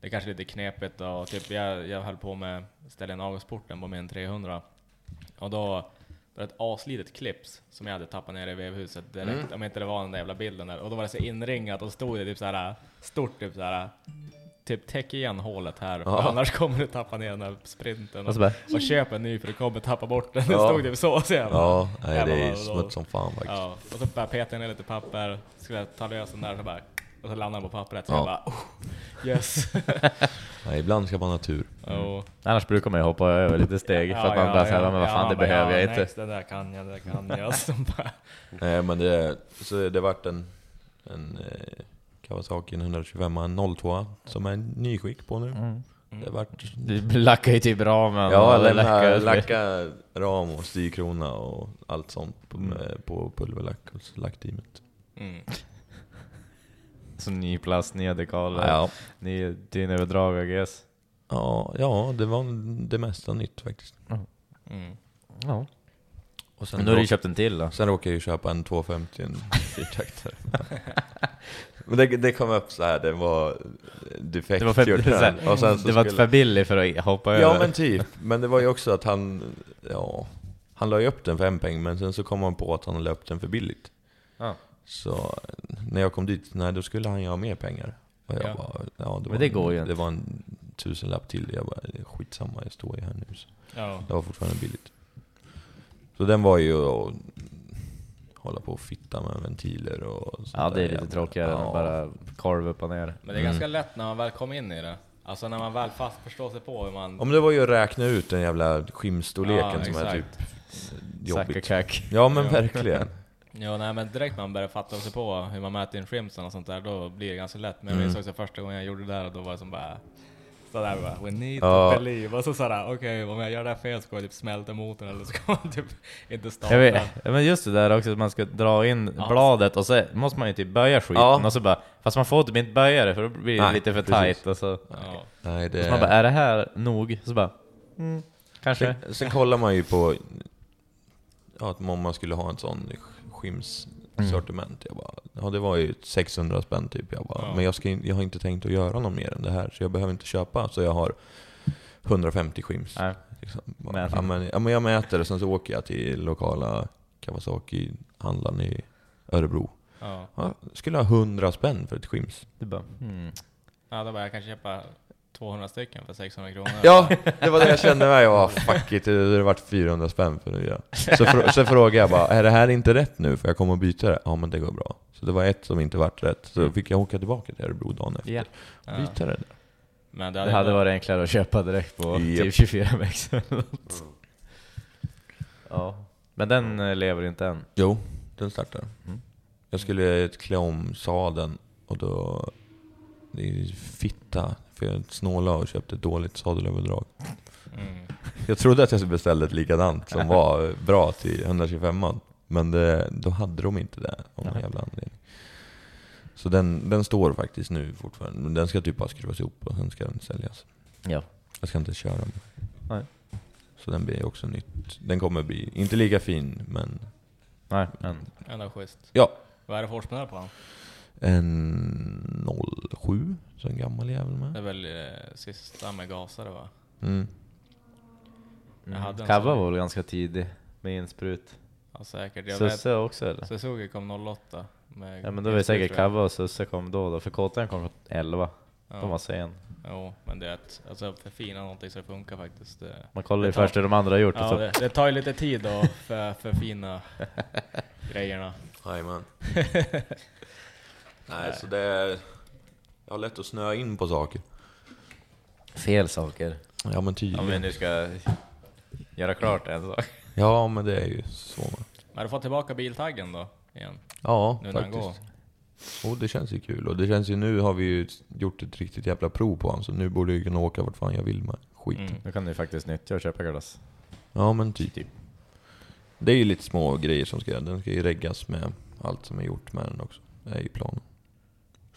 det är kanske lite knepigt och typ jag, jag höll på med ställa in avgasporten på min 300 och då, det var ett aslitet clips som jag hade tappat ner i vevhuset direkt,
Mm.
om inte det var den där jävla bilden där. Och då var det så inringat och stod det typ såhär, stort typ såhär, typ täck igen hålet här,
Ja.
annars kommer du tappa ner den här sprinten.
Och bara,
och köp en ny för du kommer tappa bort den. Det
Ja.
stod typ så. så jag bara,
Ja, nej, det är smuts som fan faktiskt.
Ja, och så bara petade jag ner lite papper, skulle jag ta lös den där och så bara, och så landade den på pappret. Så
Ja.
jag bara, oh, yes. [LAUGHS]
Nej, ibland ska man ha tur.
oh.
Annars brukar man ju hoppa över lite steg för att man bara säger men vad fan det
bara,
behöver jag
ja,
inte.
Det där kan jag, det där kan jag. [LAUGHS] Så bara,
Nej men det, så det vart en, en eh, Kawasaki 125 en 02 som är ny skick på nu.
Mm.
Det vart...
Du lackar ju typ ramen
Ja,
och
lämna, lacka ram och styrkrona och allt sånt på,
Mm.
på pulverlack hos lackteamet.
mm.
Så ny plast, nya dekaler,
Ja,
ny dynöverdrag I guess.
ja, ja, det var det mesta nytt faktiskt.
Mm.
Ja.
Och sen,
Men då har du ju köpt en till då?
sen råkade jag ju köpa en 250, en fyrtaktare. [LAUGHS] Men det, det kom upp så här, det var defekt
Det var för,
här. Och sen så
det var
skulle-
för billigt för att hoppa över.
Ja men typ, men det var ju också att han, ja, han la ju upp den för en peng men sen så kom han på att han la upp den för billigt.
Ja.
Så när jag kom dit, nej då skulle han ju ha mer pengar. Och jag
Ja.
bara, ja det
Men
var,
det går ju
det
inte.
var en tusenlapp till. Jag bara, skitsamma jag står ju här nu. Så
Ja.
det var fortfarande billigt. Så den var ju att hålla på och fitta med ventiler och sånt
Ja det är lite tråkigare än
ja.
att bara korv upp och ner.
Men det är ganska lätt när man väl kommer in i det. Alltså när man väl fast förstår sig på hur man...
Om det var ju att räkna ut den jävla skimstorleken
Ja,
som är typ
exakt.
Jobbigt.
cack.
Ja men verkligen.
Ja, nej, men direkt när man börjar fatta sig på hur man mäter in shrimpsen och sånt där, då blir det ganska lätt. Men jag minns
Mm.
också första gången jag gjorde det där, och då var det som bara sådär bara, we need
Ja.
to believe. Och så sådär, okej om jag gör det här fel ska jag typ smälta motorn eller så ska man typ inte starta.
Jag vet, ja, men just det där också, att man ska dra in
Ja.
bladet och så måste man ju typ böja skiten
Ja.
och så bara, fast man får typ inte böja det för då blir det
Nej,
lite för tight och så,
Ja.
Nej, det
så man bara, är det här nog? Så bara, mm, kanske.
Sen, sen kollar man ju på ja, att man skulle ha en sån skimssortiment. Jag bara, ja det var ju 600 spänn typ. Jag bara,
Ja.
men jag, ska, in- jag har inte tänkt att göra något mer än det här, så jag behöver inte köpa. Så jag har 150 skims.
Nej.
Liksom. Bara, ja, men, ja, men jag mäter och sen så åker jag till lokala Kawasaki-handlaren i Örebro.
Ja.
Ja, skulle ha 100 spänn för ett skims.
Du bara, hmm.
ja, då bara jag kan köpa 200 stycken för 600 kronor.
Ja, det var det jag kände med. Jag var fuck it, det hade varit 400 spänn för det. Ja. Så, frå- så frågade jag bara, är det här inte rätt nu? För jag kommer att byta det. Ja men det går bra. Så det var ett som inte vart rätt. Så då fick jag åka tillbaka till Örebro dagen efter.
Ja.
och Byta det där.
Men det
Det
hade,
hade varit enklare att köpa direkt på
Japp.
typ 24 mex eller något. Ja. Men den eh, lever inte än.
Jo, den startar.
Mm.
Jag skulle klä om sadeln och då... Det är fitta. För jag snålade och köpte ett dåligt sadelöverdrag.
Mm.
Jag trodde att jag skulle beställa ett likadant som var bra till 125 Men det, då hade de inte det av någon jävla anledning. Så den, den står faktiskt nu fortfarande. Men den ska typ bara skruvas ihop och sen ska den säljas.
Ja.
Jag ska inte köra med.
Nej.
Så den blir också nytt. Den kommer bli, inte lika fin, men
Nej, men
Ändå schysst.
ja.
Vad är det för årsmodell på den?
En 07, så en gammal jävel
Det
med.
är väl eh, sista med gasare va?
Mm.
Jag hade en
Kava
sån.
var väl ganska tidig med insprut.
Ja säkert. Jag vet,
Susse också eller?
Suzuki kom 08. Med
Ja men då var det säkert. Kava och Susse kom då, då för KTM kom 11. De var
Ja.
sen.
Jo, men det är ett, alltså förfina någonting så det funkar faktiskt. Det,
Man kollar ju
Det tar-
först hur de andra har gjort och
ja,
så
det, det tar ju lite tid att för, förfina [LAUGHS] grejerna.
Jajamän. [LAUGHS] Nej, så det är... Jag har lätt att snöa in på saker.
fel saker.
Ja men
Om vi
tydligen.
nu ska göra klart en sak.
Ja men det är ju så.
Men har du fått tillbaka biltaggen då? Igen?
Ja,
Nu den går?
faktiskt. Och det känns ju kul. Och det känns ju nu har vi ju gjort ett riktigt jävla prov på honom. Så nu borde jag kunna åka vart fan jag vill med skiten.
Mm.
Nu kan du ju faktiskt nyttja och köpa glass.
Ja men typ. Det är ju lite små grejer som ska Den ska ju reggas med allt som är gjort med den också. Det är ju planen.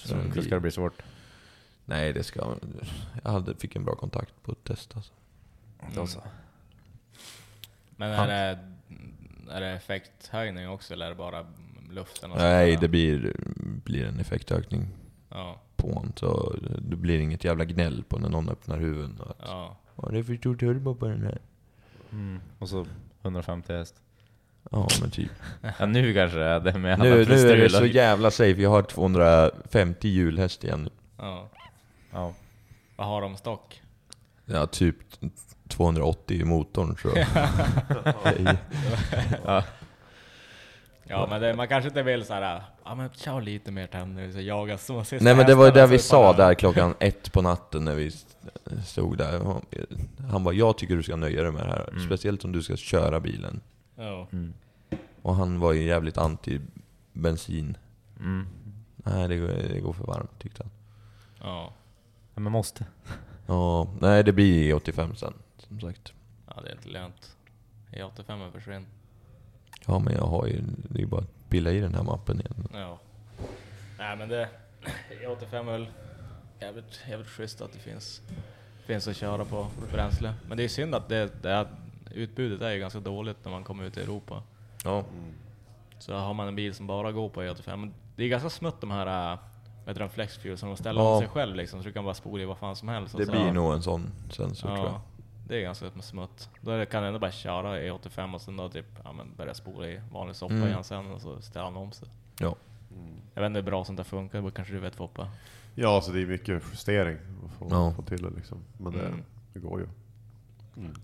Så den
det
blir-
ska det bli svårt.
Nej det ska... Jag hade, fick en bra kontakt på ett test alltså.
Då så.
Men är det, är det effekthöjning också eller är det bara luften? och
Nej det blir, blir en effektökning
Ja,
på honom. Så det blir inget jävla gnäll på när någon öppnar huven. och Att,
ja.
Ja, det är för stor turbo på den här.
Mm. Och så 150 häst.
Ja men typ. [LAUGHS]
Ja, nu kanske det är det med alla
Nu, nu är det så jävla safe, jag har 250 hjulhäst igen.
Ja.
Ja.
Vad har de stock?
Ja, typ 280 i motorn så... [LAUGHS] Nej.
Ja.
Ja men det, man kanske inte vill såhär, ja men kör lite mer tänder, så jaga små sista
Nej men det var ju det vi
så
sa
bara-
där klockan ett på natten när vi stod där. Han- Han bara, jag tycker du ska nöja dig med det här.
Mm.
Speciellt om du ska köra bilen.
Ja.
Och han var ju jävligt anti bensin.
Mm.
Nej det går, det går för varmt tyckte han.
Ja.
Ja, men måste.
Ja, nej det blir E85 sen, som sagt.
ja, det är inte lönt. E85 försvinner.
Ja men jag har ju, det är ju bara att pilla i den här mappen igen.
Ja. Nej men det, E85 är väl jävligt, jävligt schysst att det finns, finns att köra på bränsle. Men det är synd att det, det är, utbudet är ju ganska dåligt när man kommer ut i Europa.
Ja.
Så har man en bil som bara går på E85, men det är ganska smutt de här äh, vad heter de, flexfuel som de ställer
Ja.
om sig själv liksom, så du kan bara spola i vad fan som helst.
Det
så-
blir nog en sån sensor tror jag.
Ja, det är ganska smutt. Då kan du ändå bara köra E85 och sen då typ, ja, men börja spola i vanlig soppa
Mm.
igen sen och så ställer han om sig.
Ja.
Jag vet inte hur bra sånt där funkar, det kanske du vet Foppa?
Ja, så det är mycket justering att få,
Ja.
få till det liksom. Men det,
Mm.
det går ju.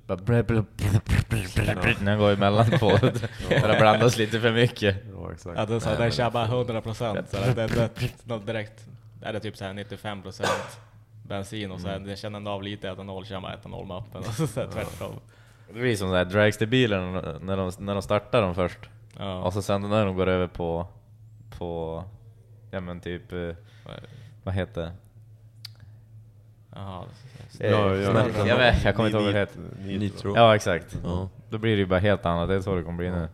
Bara När den går emellan två. [LAUGHS] Det blandas lite för mycket.
Ja, exakt.
Ja, det så, den kör bara 100 procent. Det, det, det, [LAUGHS] något direkt, är det typ så här 95 procent bensin och så här, den känner ändå av lite etanol, kör man etanolmappen och så, så här, tvärtom.
Det blir som så här dragsterbilen när de, när de startar dem först.
Ja.
Och så sen när de går över på, på ja men typ, eh, vad heter det?
Jaha,
Eh,
Ja, ja.
men- jag, vet, jag kommer inte ihåg vad det heter.
Nitro.
Ja exakt.
Ja.
Då blir det ju bara helt annat, det är så det kommer bli nu.
mm.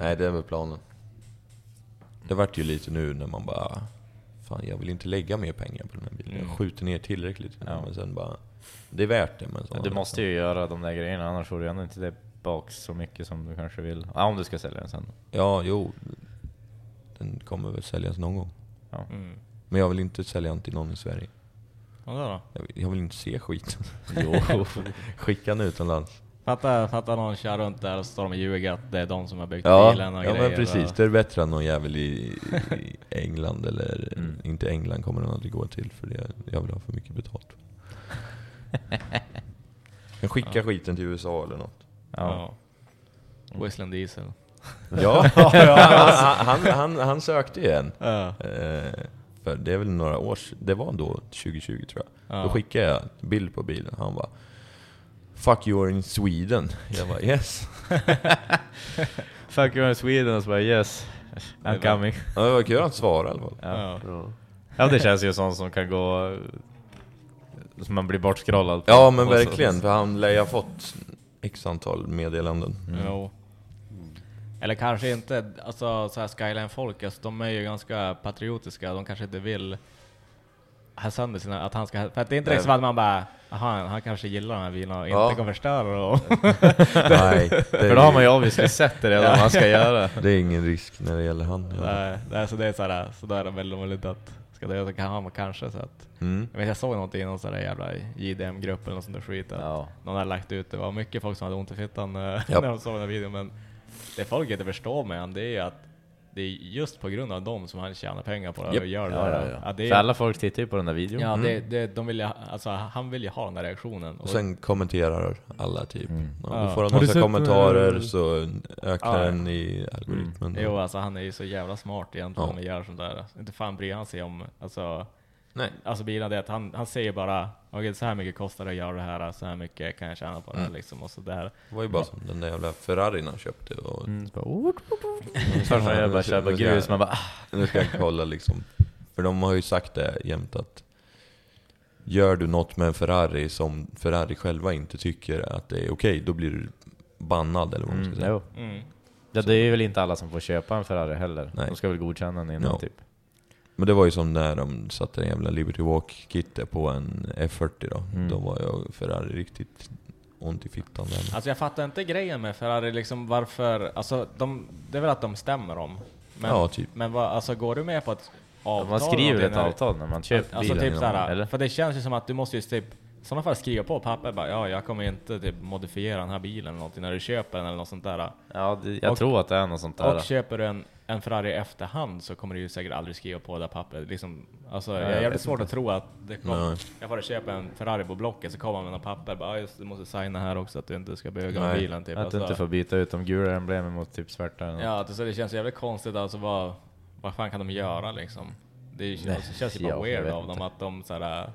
Nej, det är väl planen. Det vart ju lite nu när man bara... Fan, jag vill inte lägga mer pengar på den här bilen.
Mm.
Jag skjuter ner tillräckligt.
Ja.
Men sen bara... Det är värt det
Men du måste ju göra de där grejerna, annars får du ändå inte tillbaka så mycket som du kanske vill. Ja, om du ska sälja den sen.
Ja, jo. Den kommer väl säljas någon gång.
Mm.
Men jag vill inte sälja den till någon i Sverige.
Vad då?
Jag vill, jag vill inte se skiten. [LAUGHS] jo, [LAUGHS] skicka den utomlands.
Fatta, fatta någon kör runt där och så står de och ljuger att det är de som har byggt
Ja,
bilen och
ja
grejer.
men precis.
och-
Det är bättre än någon jävel i, i England eller...
Mm.
Inte England kommer den aldrig gå till för det, jag vill ha för mycket betalt. [LAUGHS] kan skicka skiten till USA eller något.
Ja.
Ja. Whistling Diesel.
Ja, han, han, han, han sökte ju en.
Ja.
Eh, för det är väl några år. Det var då 2020 tror jag.
Ja.
Då skickade jag bild på bilen. Han bara Fuck you're in Sweden. Jag bara yes. [LAUGHS]
Fuck you in Sweden och så bara yes, I'm coming.
Ja, det var kul att han svarade i alla fall.
Ja.
Ja.
ja det känns ju sånt som kan gå... Som man blir bortskrollad på.
Ja men verkligen, för han lär ju ha fått x antal meddelanden.
Jo. Eller kanske inte, alltså så här Skyline-folk, alltså, de är ju ganska patriotiska, de kanske inte vill ha sönder sina, att han ska, för att det är inte
Nej.
liksom att man bara, aha, han kanske gillar de här bilarna och
Ja.
inte kommer förstöra dem. [LAUGHS] [LAUGHS]
Nej, det
För då har man ju obviously sett det redan vad man ska göra. [LAUGHS]
det är ingen risk när det gäller han.
Nej, nej, så det är såhär, så där är det väldigt vanligt att ska det kan han kanske så att
Mm.
jag, vet, jag såg någonting i någon sån där jävla JDM-grupp eller något sånt där skit att
Ja.
någon hade lagt ut, det var mycket folk som hade ont i fittan eh, när de såg den här videon men det folk inte förstår med han det är att det är just på grund av dem som han tjänar pengar på det
Japp.
och gör det
Ja, ja, ja.
Det är,
För alla folk tittar ju på den där videon.
ja,
Mm.
det, det, de vill alltså, han vill ju ha den där reaktionen.
Och sen kommenterar alla typ.
Mm.
Ja,
Ja.
får han massa kommentarer
eh,
så ökar
Ja.
den i algoritmen.
Jo alltså han är ju så jävla smart egentligen
Ja.
när gör sånt där. Inte fan bryr han sig om, alltså
Nej.
Alltså bilarna det att han, han säger bara okej så här mycket kostar det att göra det här, så här mycket kan jag tjäna på det
Mm.
liksom och så där.
Det var ju bara som den där jävla Ferrarin han köpte. Och
Mm, så bara. Först jag bara köpa
Nu ska jag-
grus, man bara ah.
Nu ska jag kolla liksom. För de har ju sagt det jämt att Gör du något med en Ferrari som Ferrari själva inte tycker att det är okej, då blir du bannad eller vad man ska
Mm,
säga.
jo.
Mm.
Ja, det är väl inte alla som får köpa en Ferrari heller.
Nej.
De ska väl godkänna den innan
Ja.
typ.
Men det var ju som när de satte en jävla Liberty Walk-kittet på en F40 då.
Mm.
Då var jag Ferrari riktigt ont i fittan där.
Alltså jag fattar inte grejen med Ferrari liksom varför, alltså de, det är väl att de stämmer om. Men,
Ja, typ.
men vad, alltså går du med på ett avtal?
man skriver ett
när-
avtal när man köper
Alltså
bilen.
typ såhär,
eller?
för det känns ju som att du måste ju typ sådana fall skriva på papper bara ja, jag kommer inte typ modifiera den här bilen eller någonting när du köper den eller något sånt där.
Ja, det, jag
Och-
tror att det är något sånt där.
Och köper du en, en Ferrari i efterhand så kommer du ju säkert aldrig skriva på det där pappret. Liksom, alltså,
Ja,
jag är jävligt svårt
inte.
att tro att det kommer...
Nej.
Jag får köpa en Ferrari på Blocket så kommer man med några papper bara, "Ja, just, du måste signa här också att du inte ska böga
Nej.
bilen. Typ.
att
Alltså,
du inte får byta ut de gula emblemen mot typ svarta. eller.
Ja, det, så det känns jävligt konstigt alltså vad, vad fan kan de göra liksom? Det känns,
Nej,
det känns ju bara
ja, jag
weird av
inte.
dem att de såhär...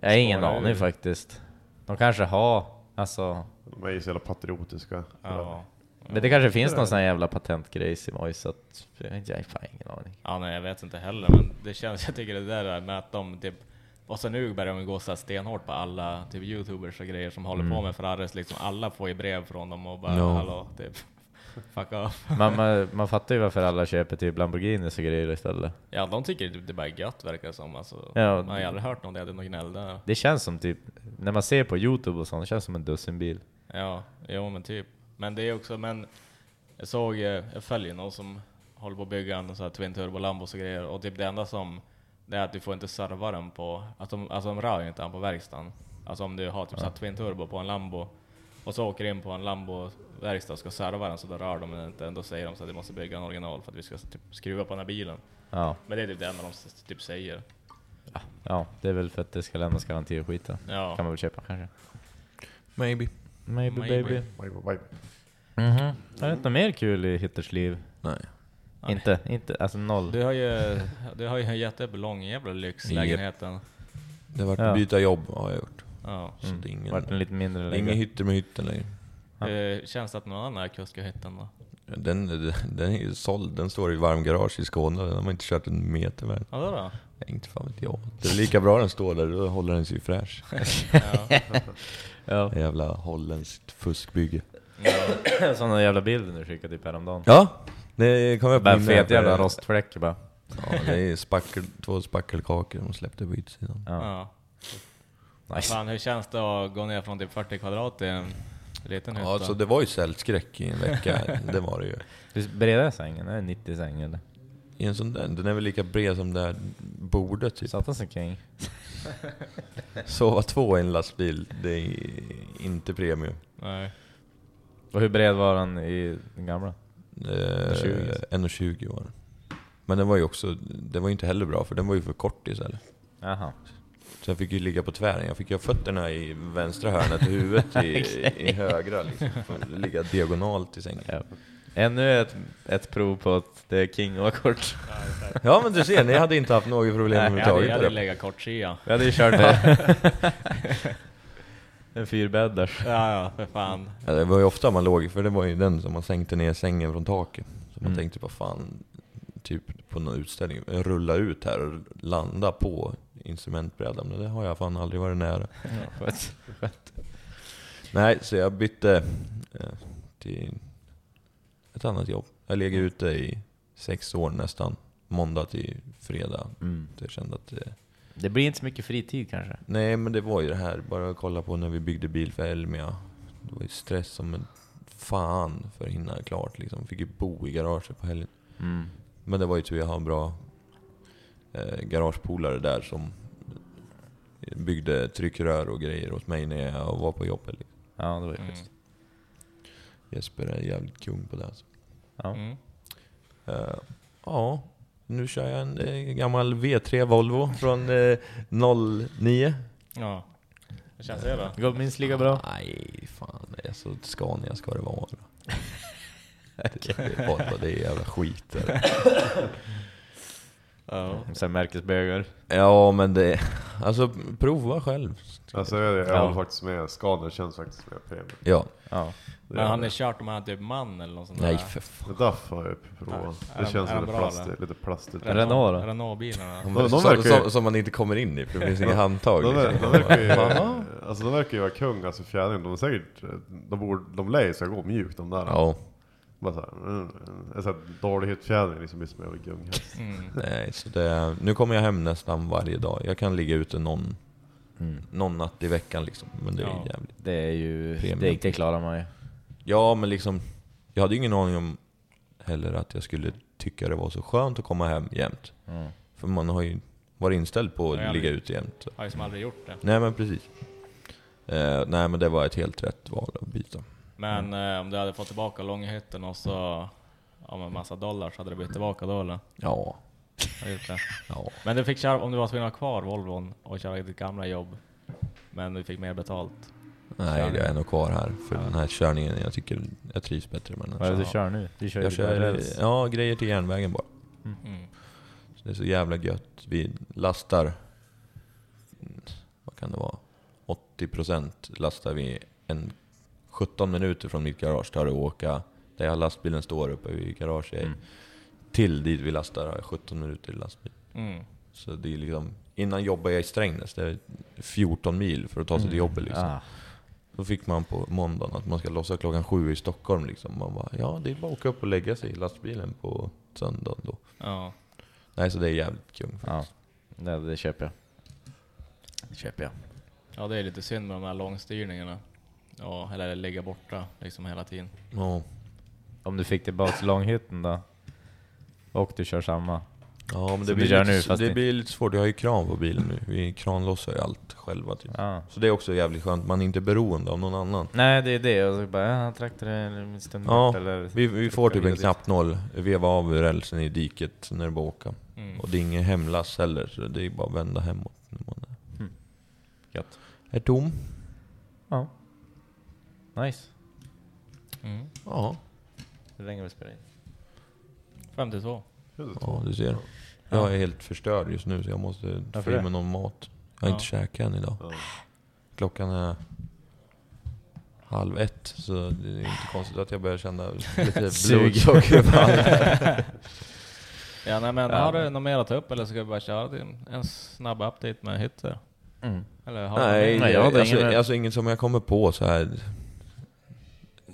Jag har ingen aning faktiskt. De kanske har, alltså...
De är ju så jävla patriotiska.
Ja.
Men det kanske finns någon sån här jävla patentgrej i Mojs att... Jag har fan ingen aning.
Ja, nej jag vet inte heller, men det känns, jag tycker det där med att de typ och sen nu börjar de gå så här stenhårt på alla typ youtubers och grejer som håller
Mm.
på med Ferraris, liksom alla får ju brev från dem och bara
Ja.
hallå, typ [LAUGHS] fuck off.
Man, man, [LAUGHS] man fattar ju varför alla köper typ Lamborghinis och grejer istället.
Ja, de tycker typ det bara är gött verkar det som. Alltså,
Ja.
Man har ju aldrig hört någon det hade någon gnäll där.
Det känns som typ, när man ser på youtube och sånt, det känns som en dussinbil.
Ja, jo men typ. Men det är också, men jag såg, eh, jag följer någon som håller på att bygga en sån här Twin Turbo Lambos och grejer och typ det enda som, det är att du får inte serva den på, att de, alltså de rör ju inte den på verkstaden. Alltså om du har typ så här Twin Turbo på en Lambo och så åker in på en Lambo-verkstad och ska serva den så då rör de den inte. Då säger de så att du måste bygga en original för att vi ska typ skruva på den här bilen.
Ja,
Men det är typ det enda de typ säger.
ja, det är väl för att det ska lämnas garanti och skiten.
Ja.
Kan man väl köpa kanske.
Maybe.
Maybe,
Maybe.
baby.
Vibe, vibe.
Mhm. Har du inte något mer kul i Hitters liv?
Nej.
Nej.
Inte, inte, alltså noll.
Du har ju, du har ju en jättelång jävla lyxlägenheten.
Det har varit
Ja.
byta jobb har jag gjort.
Ja.
Så det är ingen,
Vart en lite mindre
det är
läge.
ingen hytter med hytten längre.
Ja.
Eh, Känns det att någon annan är kuskahytten då?
Den, den är ju såld, den står i varmgarage i Skåne, den har man inte kört en meter med.
Ja, då då?
Inte fan vet jag. Det är lika bra den står där, då håller den sig fräsch. [LAUGHS]
Ja.
Ja. [LAUGHS]
Jävla holländskt fuskbygge.
Ja. [CLEARS THROAT]
Sådana jävla bilder du skickade typ häromdagen.
Ja, det kom upp
Bara fet jävla rostfläck bara.
Ja, det är spackel, två spackelkakor de släppte på utsidan.
Ja.
Ja.
Nice.
Fan, hur känns det att gå ner från typ 40 kvadrat till en liten hytta?
Ja, så det var ju sältskräck i en vecka, [LAUGHS] det var det ju.
Hur bred är sängen? Är det 90 säng eller?
I en sån där, den är väl lika bred som det här bordet typ.
Satan som king. [LAUGHS]
Sova två i en lastbil, det är inte premium.
Nej.
Och hur bred var den i den gamla?
Eh,
20.
1,20 var den. Men den var ju också, det var ju inte heller bra för den var ju för kort istället.
Jaha.
Så jag fick ju ligga på tvären, jag fick ju ha fötterna i vänstra hörnet och huvudet i, [LAUGHS] i högra liksom. Ligga diagonalt i sängen.
Ännu ett, ett prov på att det är king och kort.
Ja men du ser, ni hade inte haft något problem överhuvudtaget.
jag hade
det.
legat kortsida.
Vi hade ju kört det. [LAUGHS] en fyrbäddars.
Ja, ja, för fan.
Ja, det var ju ofta man låg, för det var ju den som man sänkte ner sängen från taket. Så man
Mm.
tänkte, vad fan, typ på någon utställning, rulla ut här och landa på instrumentbrädan. Men det har jag fan aldrig varit nära.
Ja, skönt. Skönt.
Nej, så jag bytte eh, till ett annat jobb. Jag legat ute i sex år nästan, måndag till fredag.
Mm.
Så jag kände att eh,
Det blir inte så mycket fritid kanske.
Nej, men det var ju det här, bara kolla på när vi byggde bil för Elmia. Det var ju stress som en fan för att hinna klart liksom. Fick ju bo i garaget på helgen.
Mm.
Men det var ju tur jag har en bra eh, garagepolare där som byggde tryckrör och grejer åt mig när jag var på jobbet. Liksom.
Ja, det var ju
Mm.
Jesper är jävligt kung på det alltså.
Ja.
Mm.
Eh, ja, nu kör jag en eh, gammal V3 Volvo från eh, 09.
Ja. Hur känns det då?
Det går minst lika bra.
Nej, fan. Det är så Scania ska det vara. [LAUGHS] Det är bara det är jävla skit. Där.
Ja.
Sen märkesbögar.
Ja, men det... Alltså, prova själv.
Alltså jag, jag
Ja.
håller faktiskt med, Scania känns faktiskt mer premium.
Ja.
Ja.
Men
är
har
det.
ni kört de här typ man eller något sånt
Nej,
där?
för fan.
Duff har jag provat.
Är
Det
de-
känns
är
lite
bra,
plastigt. Lite plastigt.
Renault då?
Renault-bilarna?
De,
de
som, som, som man inte kommer in i, för det finns inga handtag.
De,
liksom.
de, verkar ju, alltså, de verkar ju vara kung, alltså fjädringen. De är säkert, de, borde, de lär ju sig gå mjukt de där.
Ja,
Bara så här, mm, en sån här dålighetsfjädring liksom blir som en gunghäst.
Mm.
nej, så det, nu kommer jag hem nästan varje dag. Jag kan ligga ute någon,
Mm.
någon natt i veckan liksom. Men det är
Ja.
jävligt.
Det är ju... Det, det klarar man ju.
Ja, men liksom, jag hade ju ingen aning om heller att jag skulle tycka det var så skönt att komma hem jämt.
Mm.
För man har ju var inställd på att ligga
aldrig-
ut jämt.
Har ju som aldrig gjort det.
Nej men precis. Eh, nej men det var ett helt rätt val att byta.
Men eh, om du hade fått tillbaka långhytten och så ja, med massa dollar så hade du blivit tillbaka då eller?
Ja.
Har du gjort det?
Ja.
Men du fick köra, om du var tvungen att ha kvar Volvon och köra ditt gamla jobb, men du fick mer betalt.
Nej,
Körning.
jag är nog kvar här för
Ja.
den här körningen. Jag tycker jag trivs bättre med den.
Vad är det du kör nu? Du kör
Jag kör
räls.
ja, grejer till järnvägen bara.
Mm.
Så det är så jävla gött. Vi lastar, mm, vad kan det vara? 80% lastar vi en 17 minuter från mitt garage tar det att åka där jag lastbilen står uppe vid garaget.
Mm.
Till dit vi lastar har jag 17 minuter i lastbil.
Mm.
Så det är liksom, innan jobbade jag i Strängnäs, det är 14 mil för att ta sig till jobbet liksom.
Ah.
Då fick man på måndagen att man ska lossa klockan sju i Stockholm liksom. Man bara, ja det är bara att åka upp och lägga sig i lastbilen på söndagen då.
Ja.
Nej så det är jävligt kung
Ja,
faktiskt.
det, det köper jag. Det köper jag.
ja, det är lite synd med de här långstyrningarna. Ja, eller ligga borta liksom hela tiden.
Ja.
Om du fick tillbaks långhytten då? Och du kör samma?
Ja men
Som
det,
du
blir,
gör
lite,
nu, fast
det blir lite svårt, jag har ju kran på bilen nu. Vi kranlossar ju allt själva typ.
Ja.
Så det är också jävligt skönt, man är inte beroende av någon annan.
Nej, det är det. Och så bara, ja, traktor eller en stund
Ja,
eller...
Vi, vi får typ en
dit.
knapp noll, veva av rälsen i diket när det bara åka.
Mm.
Och det är ingen hemlass heller, så det är bara att vända hemåt när man är,
Gött.
är tom.
Ja. Nice.
Mm.
Ja,
Hur länge har vi spelat in?
52.
ja du ser. Jag är helt förstörd just nu så jag måste få i mig någon mat. Jag har
Ja.
inte käkat än idag. Klockan är halv ett, så det är inte konstigt att jag börjar känna lite [LAUGHS]
Sug.
blodsockerfall. [LAUGHS]
Ja, nej, men
Ja.
har du något mer att ta upp eller ska vi bara köra till en snabb update med hytter?
Mm.
Eller har du
Nej,
mer?
Nej, jag hade
alltså,
ingen-
alltså inget som jag kommer på så här.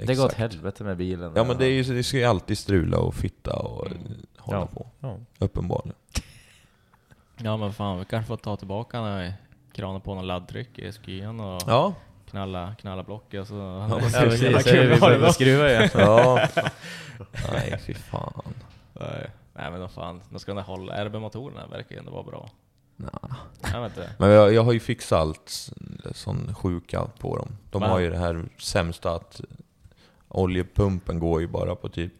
Det går åt helvete med bilen.
Ja men det, är ju, så- det ska ju alltid strula och fitta och
Mm.
hålla
Ja.
på.
Ja.
Uppenbarligen. [LAUGHS]
Ja men fan, vi kanske får ta tillbaka när vi kranar på någon laddtryck i skyan och
Ja.
knalla, knalla blocket så...
men [LAUGHS]
Ja,
precis.
precis.
Jävla
Så vi börjar
då.
skruva igen.
ja. Nej fy fan.
Nej, nej men vad fan, de ska kunna hålla. RB-motorerna verkar ju ändå vara bra.
Nah.
Jag vet inte.
Men jag, jag har ju fixat allt sån sjuka på dem. De
Va?
har ju det här sämsta att oljepumpen går ju bara på typ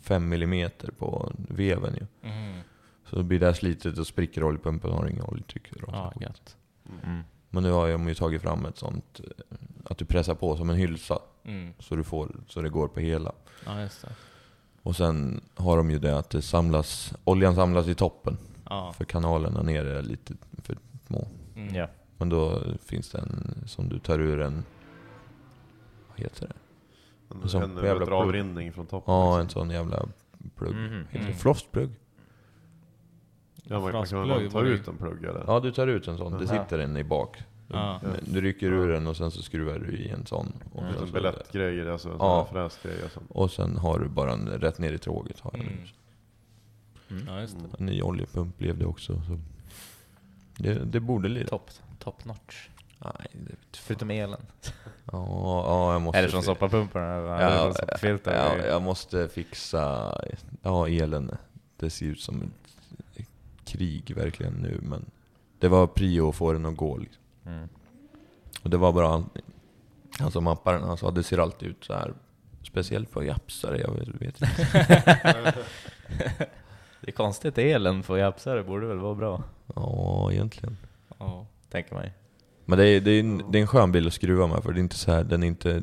5 mm på veven ju.
Mhm.
Så då blir det här slitet och spricker oljepumpen och har inga oljetryck.
gött.
Mm.
Men nu har de ju tagit fram ett sånt, eh, att du pressar på som en hylsa.
Mm.
Så, du får, så det går på hela.
Ja, just det.
Och sen har de ju det att det samlas, oljan samlas i toppen.
Ja.
För kanalerna nere är lite för små.
Mm.
Ja.
Men då finns det en som du tar ur en... Vad heter det?
En,
Som
en
jävla
avrinning från toppen.
Ja, en
liksom.
sån jävla plugg.
Mhm.
Heter
Mm.
det flossplugg?
ja, man, man kan
Frostplugg
väl ta ut en plugg eller?
Ja, du tar ut en sån. Det sitter en i bak.
Ja.
Du, du rycker ur den och sen så skruvar du i en sån. Och,
En
sen
liten
så-
belettgrej, alltså en
Ja.
sån här fräsgrej. Alltså.
och sen har du bara en rätt ner i tråget. Har
Mm.
nu.
Ja, just det.
En ny oljepump blev det också. Så. Det, det borde lira.
Top, top notch.
Nej,
Förutom elen. [LAUGHS]
Ja, ja, jag måste...
Eller som soppapumparna.
Ja,
från soppafilter.
ja, jag måste fixa... Ja, elen. Det ser ut som ett krig verkligen nu, men det var prio att få den att gå. Liksom.
Mm.
Och det var bara han, som mappade den, han sa det ser alltid ut så här. Speciellt på japsare, jag vet, inte. [LAUGHS]
Det är konstigt, elen för japsare borde väl vara bra?
Ja, egentligen.
Ja.
Tänker man ju.
Men det är, det, är en, det är en skön bil att skruva med, för det är inte så här, den inte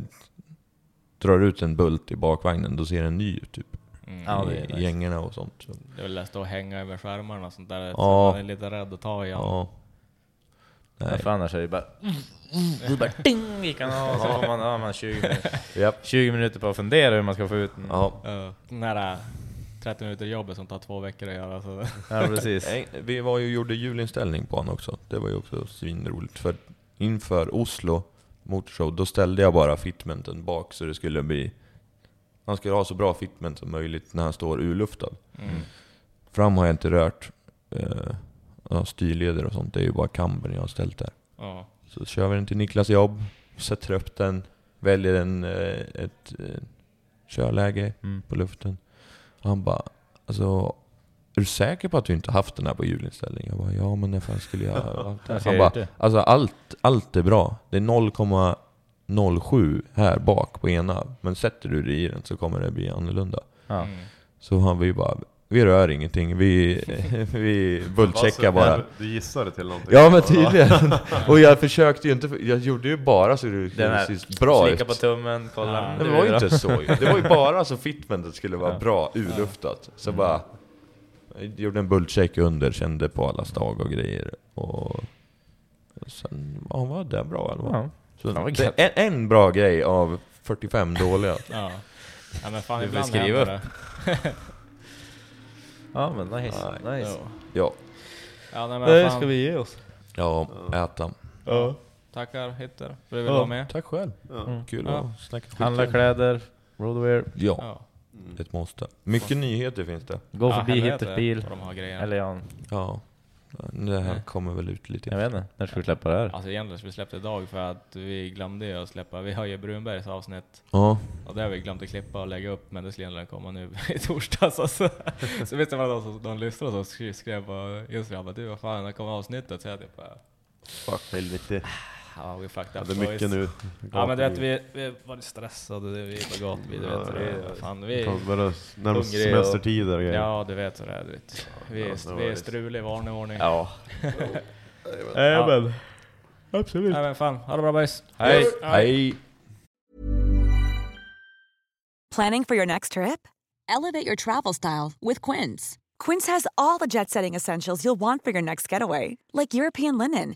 drar ut en bult i bakvagnen, då ser den ny ut typ.
Mm.
Ja, det är
I
nice.
gängerna och sånt. Så.
Det är väl lätt att hänga över skärmarna och sånt där.
Ja.
Så man är lite rädd att ta i.
Ja.
Ja,
Nej.
för annars är det bara... Så bara ding gick han av, så får man, ja, man har 20, minuter,
Japp.
20 minuter på att fundera hur man ska få ut den.
Ja.
Ja. Den här äh, 30 minuter jobbet som tar två veckor att göra. Så.
Ja, precis.
Vi var ju gjorde julinställning på honom också. Det var ju också svinroligt. För inför Oslo Motorshow, då ställde jag bara fitmenten bak så det skulle bli... Han skulle ha så bra fitment som möjligt när han står urluftad.
Mm.
Fram har jag inte rört. Uh, ja, styrleder och sånt, det är ju bara kambern jag har ställt där.
Ja.
Så kör vi den till Niklas jobb, sätter upp den, väljer en, eh, ett eh, körläge
Mm.
på luften. Han bara, alltså är du säker på att du inte haft den här på hjulinställning? Jag bara, ja men när fan skulle jag [LAUGHS] ha haft den? Han bara, alltså allt, allt är bra. Det är 0,07 här bak på ena, men sätter du det i den så kommer det bli annorlunda.
Ja.
Så han vi bara, vi rör ingenting, vi, [LAUGHS] vi bullcheckar bara.
Du gissade till någonting?
Ja men tydligen! [LAUGHS] Och jag försökte ju inte, jag gjorde ju bara så det
Den här,
ser bra ut.
på tummen, kolla.
Det var ju inte så. Det var ju bara så fitmentet skulle vara bra urluftat. Så bara... Jag gjorde en bullcheck under, kände på alla stag och grejer. Och sen ja, var det bra eller vad?
Ja.
Det, en, en bra grej av 45 dåliga.
Ja. ja men fan
Du får
ibland
skriva
händer det. [LAUGHS]
Ja men nice.
Nej.
nice.
Ja,
Ja, nej, men
ska
fan.
vi ge oss.
ja äta.
Ja.
Tackar Hitter för att du ville
Ja.
vara med.
Tack själv.
Ja.
Kul
Ja.
att snacka skit.
Handla kläder, roadwear.
Ja,
Ja.
ett måste. Mycket nyheter finns det.
Gå
Ja,
förbi
helvete
Hitters bil.
vad de har grejer.
Eller ja,
Ja. Det här kommer väl ut lite.
jag vet inte. När ska vi släppa det här?
Alltså egentligen skulle vi släppt idag för att vi glömde ju att släppa, vi har ju Brunbergs avsnitt
Ja.
och det har vi glömt att klippa och lägga upp men det skulle egentligen komma nu [LAUGHS] i torsdags alltså. [LAUGHS] Så vet du vad de, de lyssnare som skrev, skrev på Instagram att du vad fan, när kommer avsnittet? Så jag typ bara,
Fuck helvete.
Ja we fucked
Ja,
up
det är
boys.
mycket nu.
Ja men du vet vi, vi var stressade, vi är gatan, vi, du vet vi, fan, vi,
kommer börja närma sig
Hungrig och-
semestertider och grejer.
ja du vet hur det är, du vet. Vi,
Ja,
är,
det var
vi är struliga i vanlig ordning.
Ja. [LAUGHS]
Ja.
men. Absolut.
Ja men fan, ha det bra boys.
Hej.
Hej!
Planning for your next trip? Elevate your travel style with Quince. Quince has all the jet setting essentials you'll want for your next getaway, like European linen,